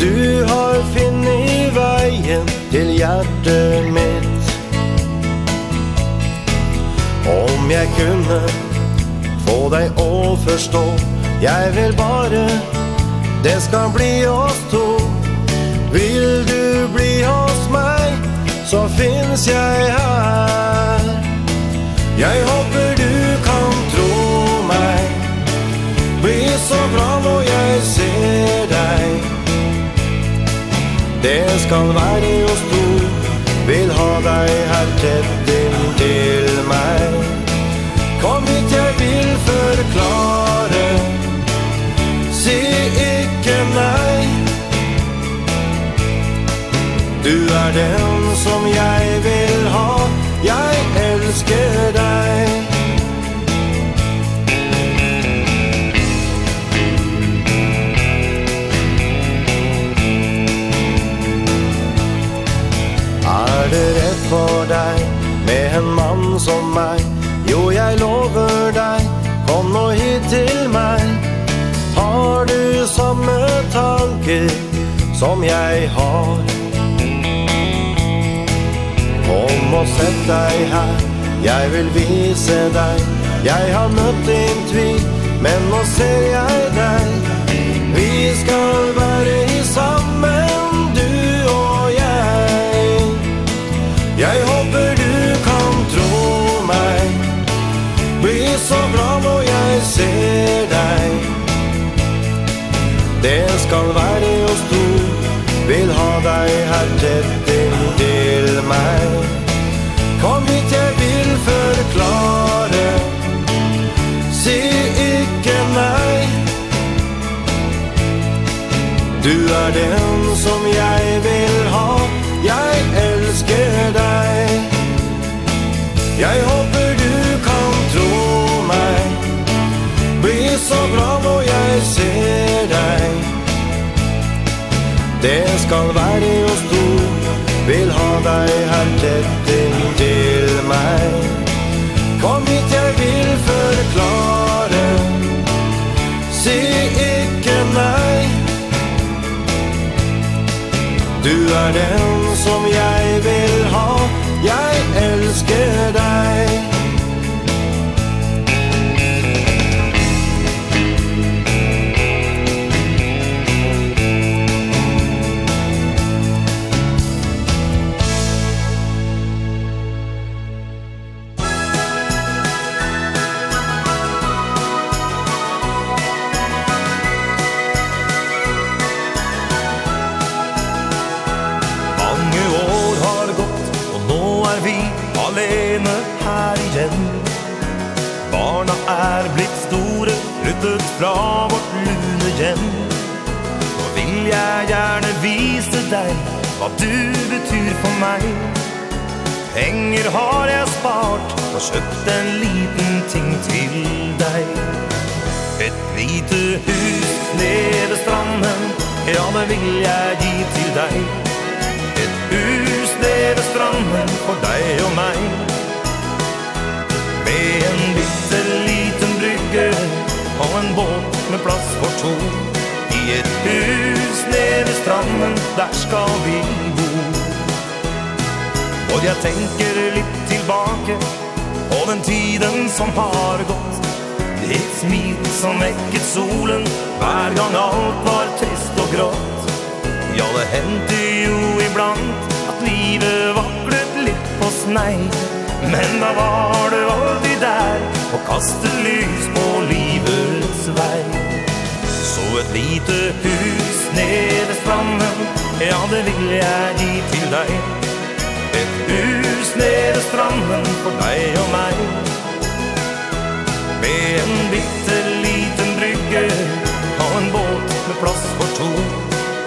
Du har finnet veien til hjertet mitt. Om jeg kunne få deg å forstå Jeg vil bare det skal bli oss to. Vil du bli hos meg så finnes jeg her. Jeg håper Det skal være oss to Vil ha deg her tett inn til meg. Kom hit, jeg vil forklare. Si ikke nei. Du er den som jeg vil ha. Jeg elsker deg. for deg Med en mann som meg. Jo, jeg lover deg Kom nå hit til meg. Har du samme tanker Som jeg har? Kom og sett deg her Jeg vil vise deg. Jeg har møtt din tvil Men nå ser jeg deg. Vi skal så bra når jeg ser deg. Det skal være og stor Vil ha deg her tett til meg. Kom hit, jeg vil forklare. Si ikke nei. Du er den som jeg vil ha. Jeg elsker deg. Jeg håper Det skal være oss to. Vil ha deg her tett til meg. Kom hit, jeg vil forklare. Si ikke nei. Du er den som jeg vil ha. Jeg elsker deg. fra vårt lune hjem. Nå vil jeg gjerne vise deg Hva du betyr for meg. Penger har jeg spart Og kjøpt en liten ting til deg. Et lite hus nede stranden Ja, det vil jeg gi til deg. Et hus nede stranden For deg og meg. plass for to. I et hus nede ved stranden, der skal vi bo. Og jeg tenker litt tilbake På den tiden som har gått. Et smil som vekket solen Hver gang alt var trist og grått. Ja, det hendte jo iblant At livet vaklet litt på snei. Men da var du alltid der Og kastet lys på livets vei. Så et lite hus nede vid stranden Ja, det vil jeg gi til deg. Et hus nede vid stranden for deg og meg. Med en bitte liten brygge Og en båt med plass for to.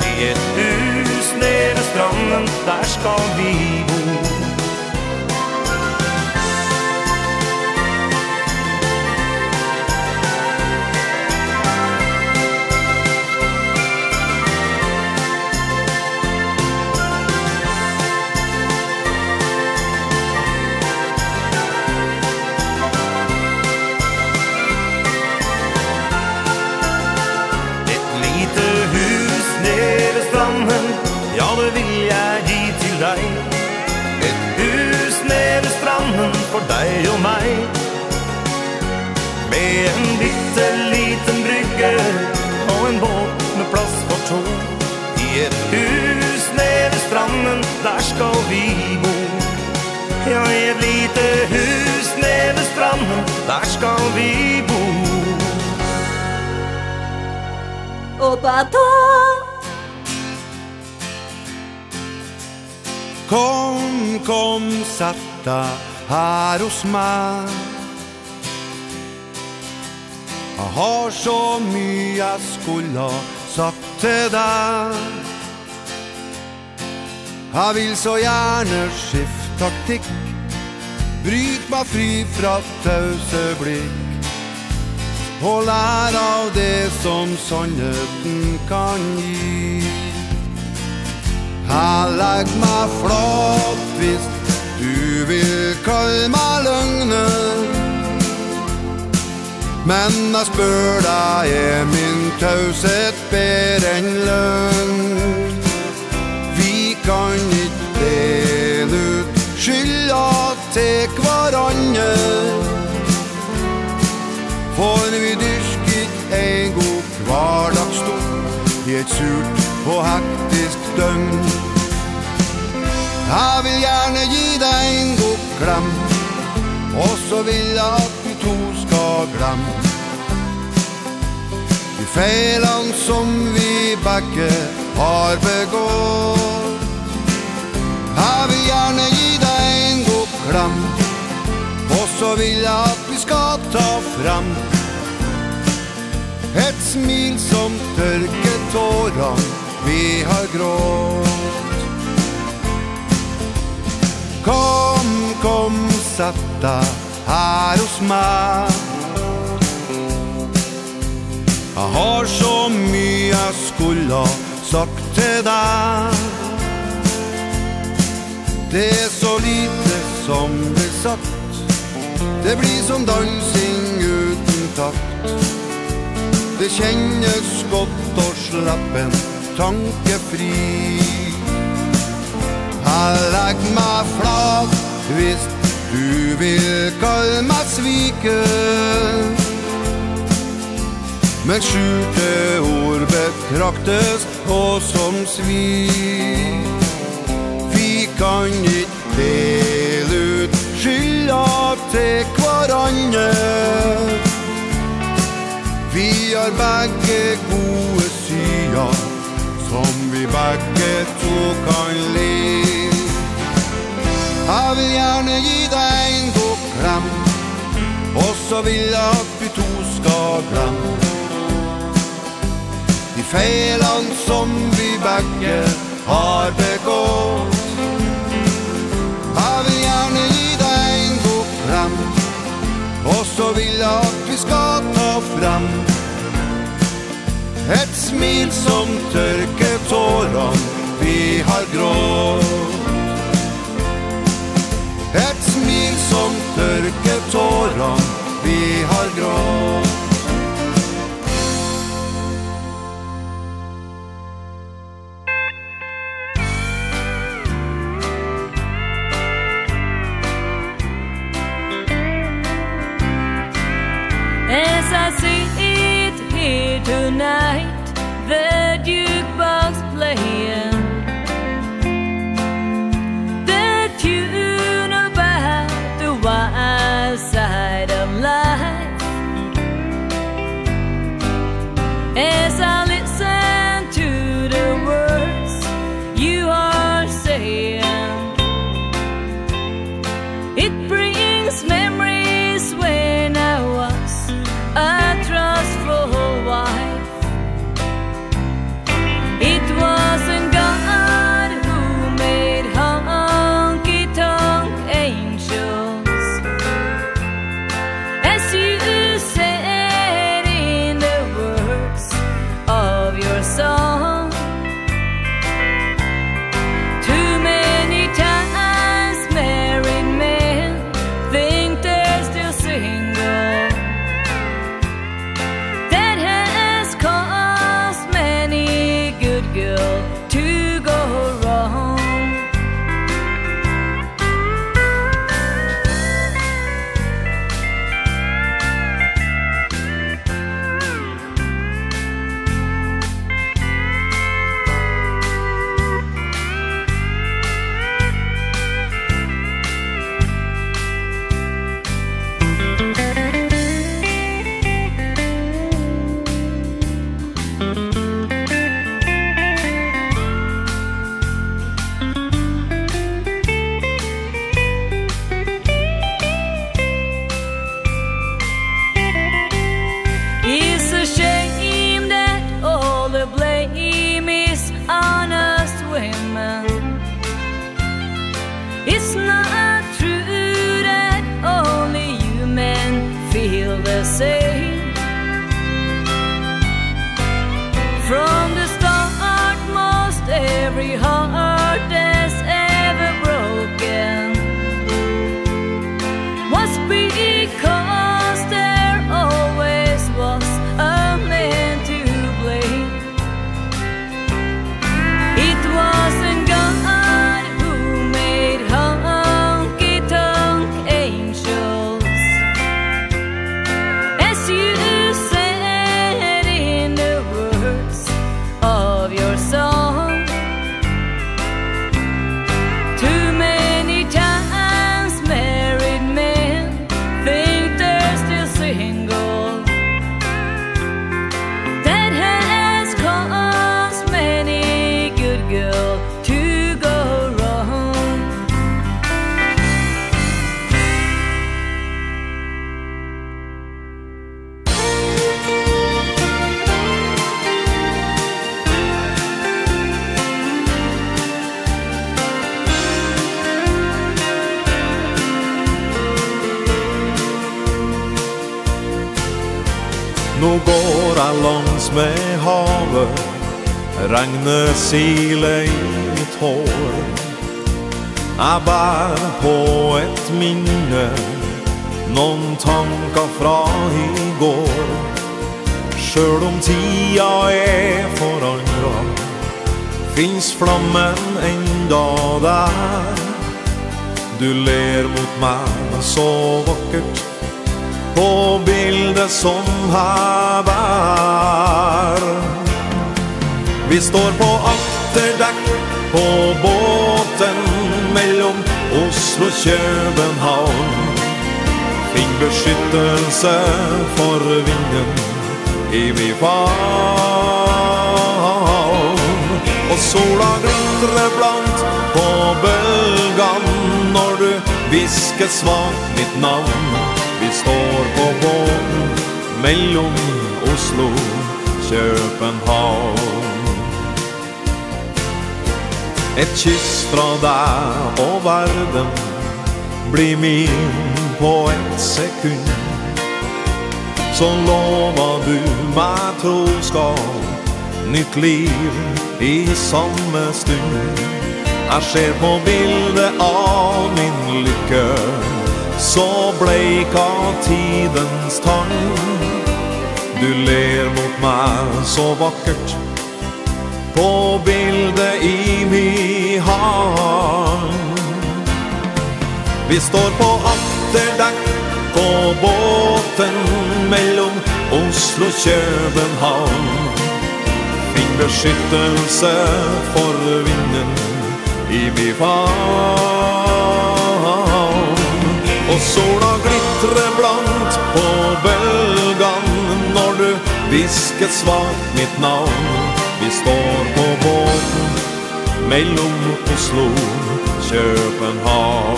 I et hus nede vid stranden der skal vi bo. for deg og meg. Med en bitte liten brygge Og en båt med plass for to. I et hus nede ved stranden Der skal vi bo. Ja, i et lite hus nede ved stranden Der skal vi bo. Opa ta Kom, kom, satta her hos meg Jeg har så mye jeg skulle ha sagt til deg Jeg vil så gjerne skifte taktikk Bryt meg fri fra tause blikk Og lær av det som sannheten kan gi Jeg legg meg flott hvis du vil kalle meg løgne Men jeg spør deg, er min tauset bedre enn løgn. Vi kan ikke dele ut skylda til hverandre. For vi dyrker en god hverdagstol I et surt og hektisk døgn. Jeg vil gjerne gi deg en god klem Og så vil jeg at vi to skal gram. De feilene som vi begge har begått. Jeg vil gjerne gi deg en god klem Og så vil jeg at vi skal ta frem Et smil som törker tåran vi har grått. Kom, kom satta her hos meg Jeg har så mye jeg skulle ha sagt til deg Det er så lite som blir sagt. Det blir som dansing uten takt. Det kjennes godt å og slappen tankefri har lagt meg flat Hvis du vil kalde meg svike Men skjulte ord betraktes og som svik. Vi kan ikke dele ut skylda til hverandre. Vi har begge gode sider Som vi begge to kan leve. Jeg vil gjerne gi deg en god kram. Og så vil jeg at vi to skal fram De feilene som vi begge har begått. Jeg vil gjerne gi deg en god kram. Og så vil jeg at vi skal ta fram Et smil som tørker tårene vi har grått. Et smil som tørker tårene vi har grått. Ragne sile i tår Jeg bær på et minne Noen tanker fra i går. Sjøl om tida er forandra Finns flammen enda der. Du ler mot meg så vakkert På bildet som her vær Vi står på akterdekk på båten mellom Oslo og København. Fing beskyttelse for vinden i vi favn. Og sola glittrer blant på bølgan når du visker svagt mitt navn. Vi står på båten mellom Oslo og København. Et kyss fra deg og verden Blir min på ett sekund. Så lovar du meg troskap Nytt liv i samme stund. Jeg ser på bildet av min lykke Så bleik av tidens tang. Du ler mot meg så vakkert På bildet i mi hand. Vi står på akterdekk På båten mellom Oslo og København. Fing beskyttelse for vinden i mi favn. Og sola glittrer blant på bølgan Når du visker svagt mitt navn. Vi står på båten Mellom Oslo København.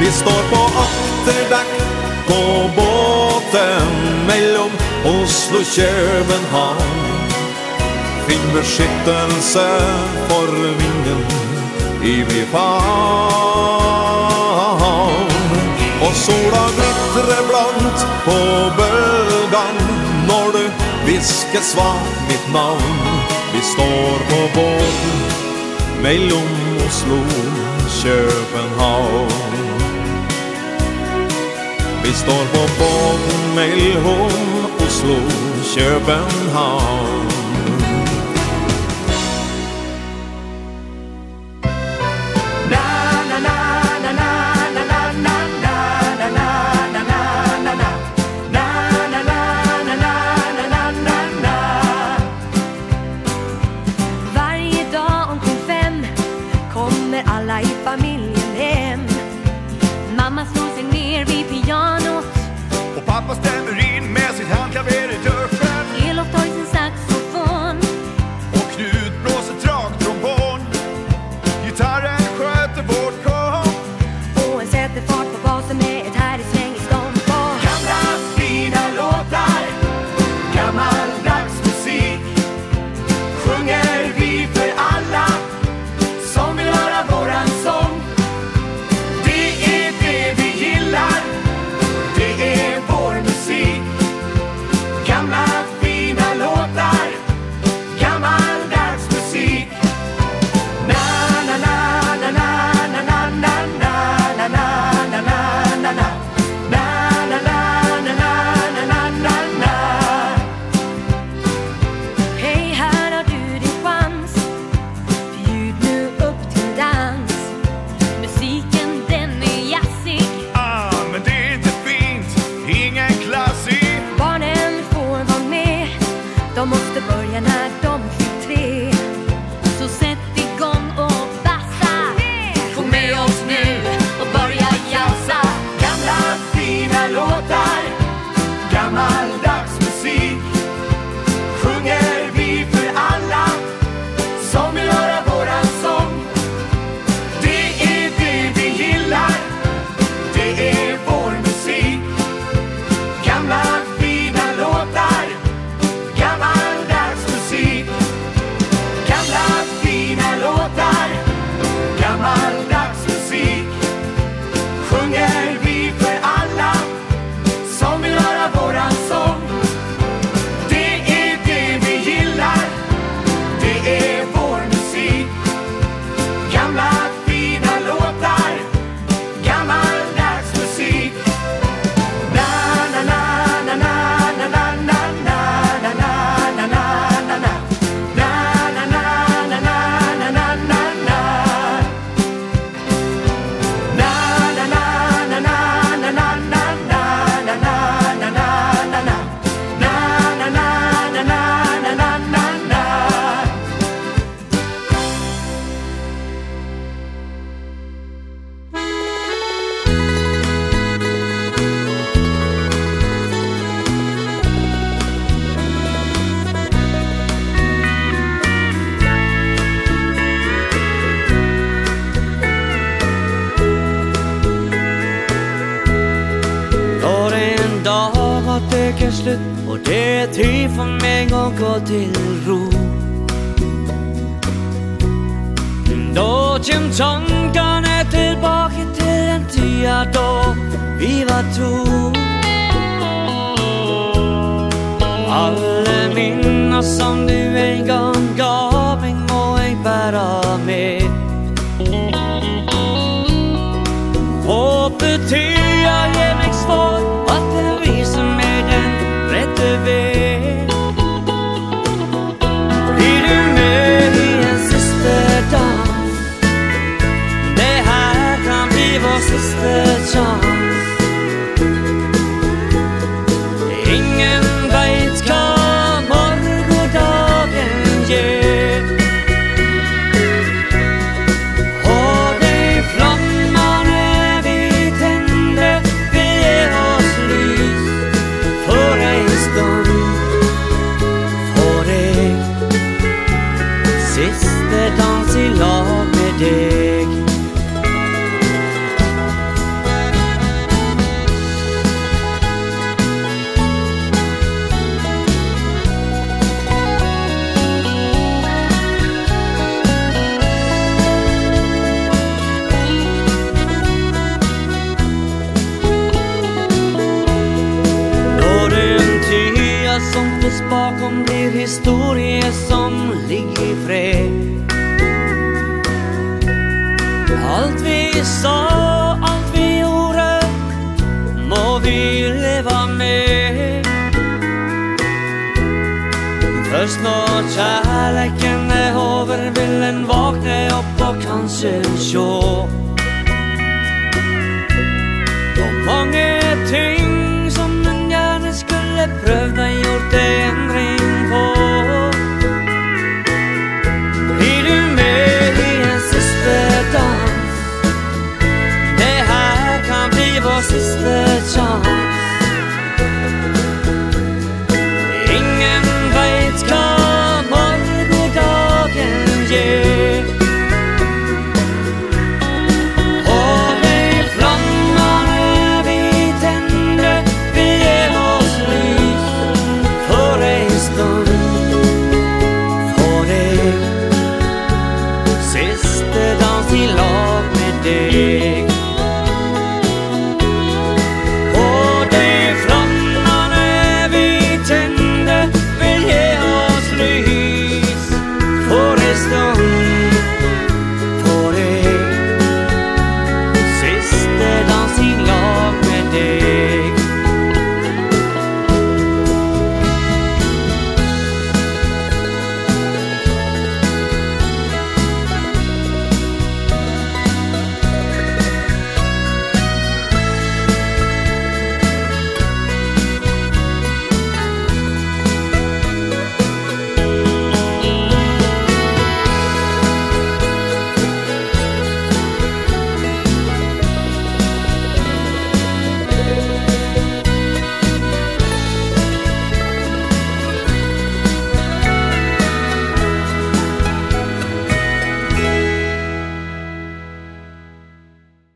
Vi står på akterdekk På båten Mellom Oslo København. Finn beskyttelse For vinden I vi favn. Og sola glittrer blant På bølgan Når du fisket svar mitt navn. Vi står på båten Mellom Oslo København Vi står på båten Mellom Oslo København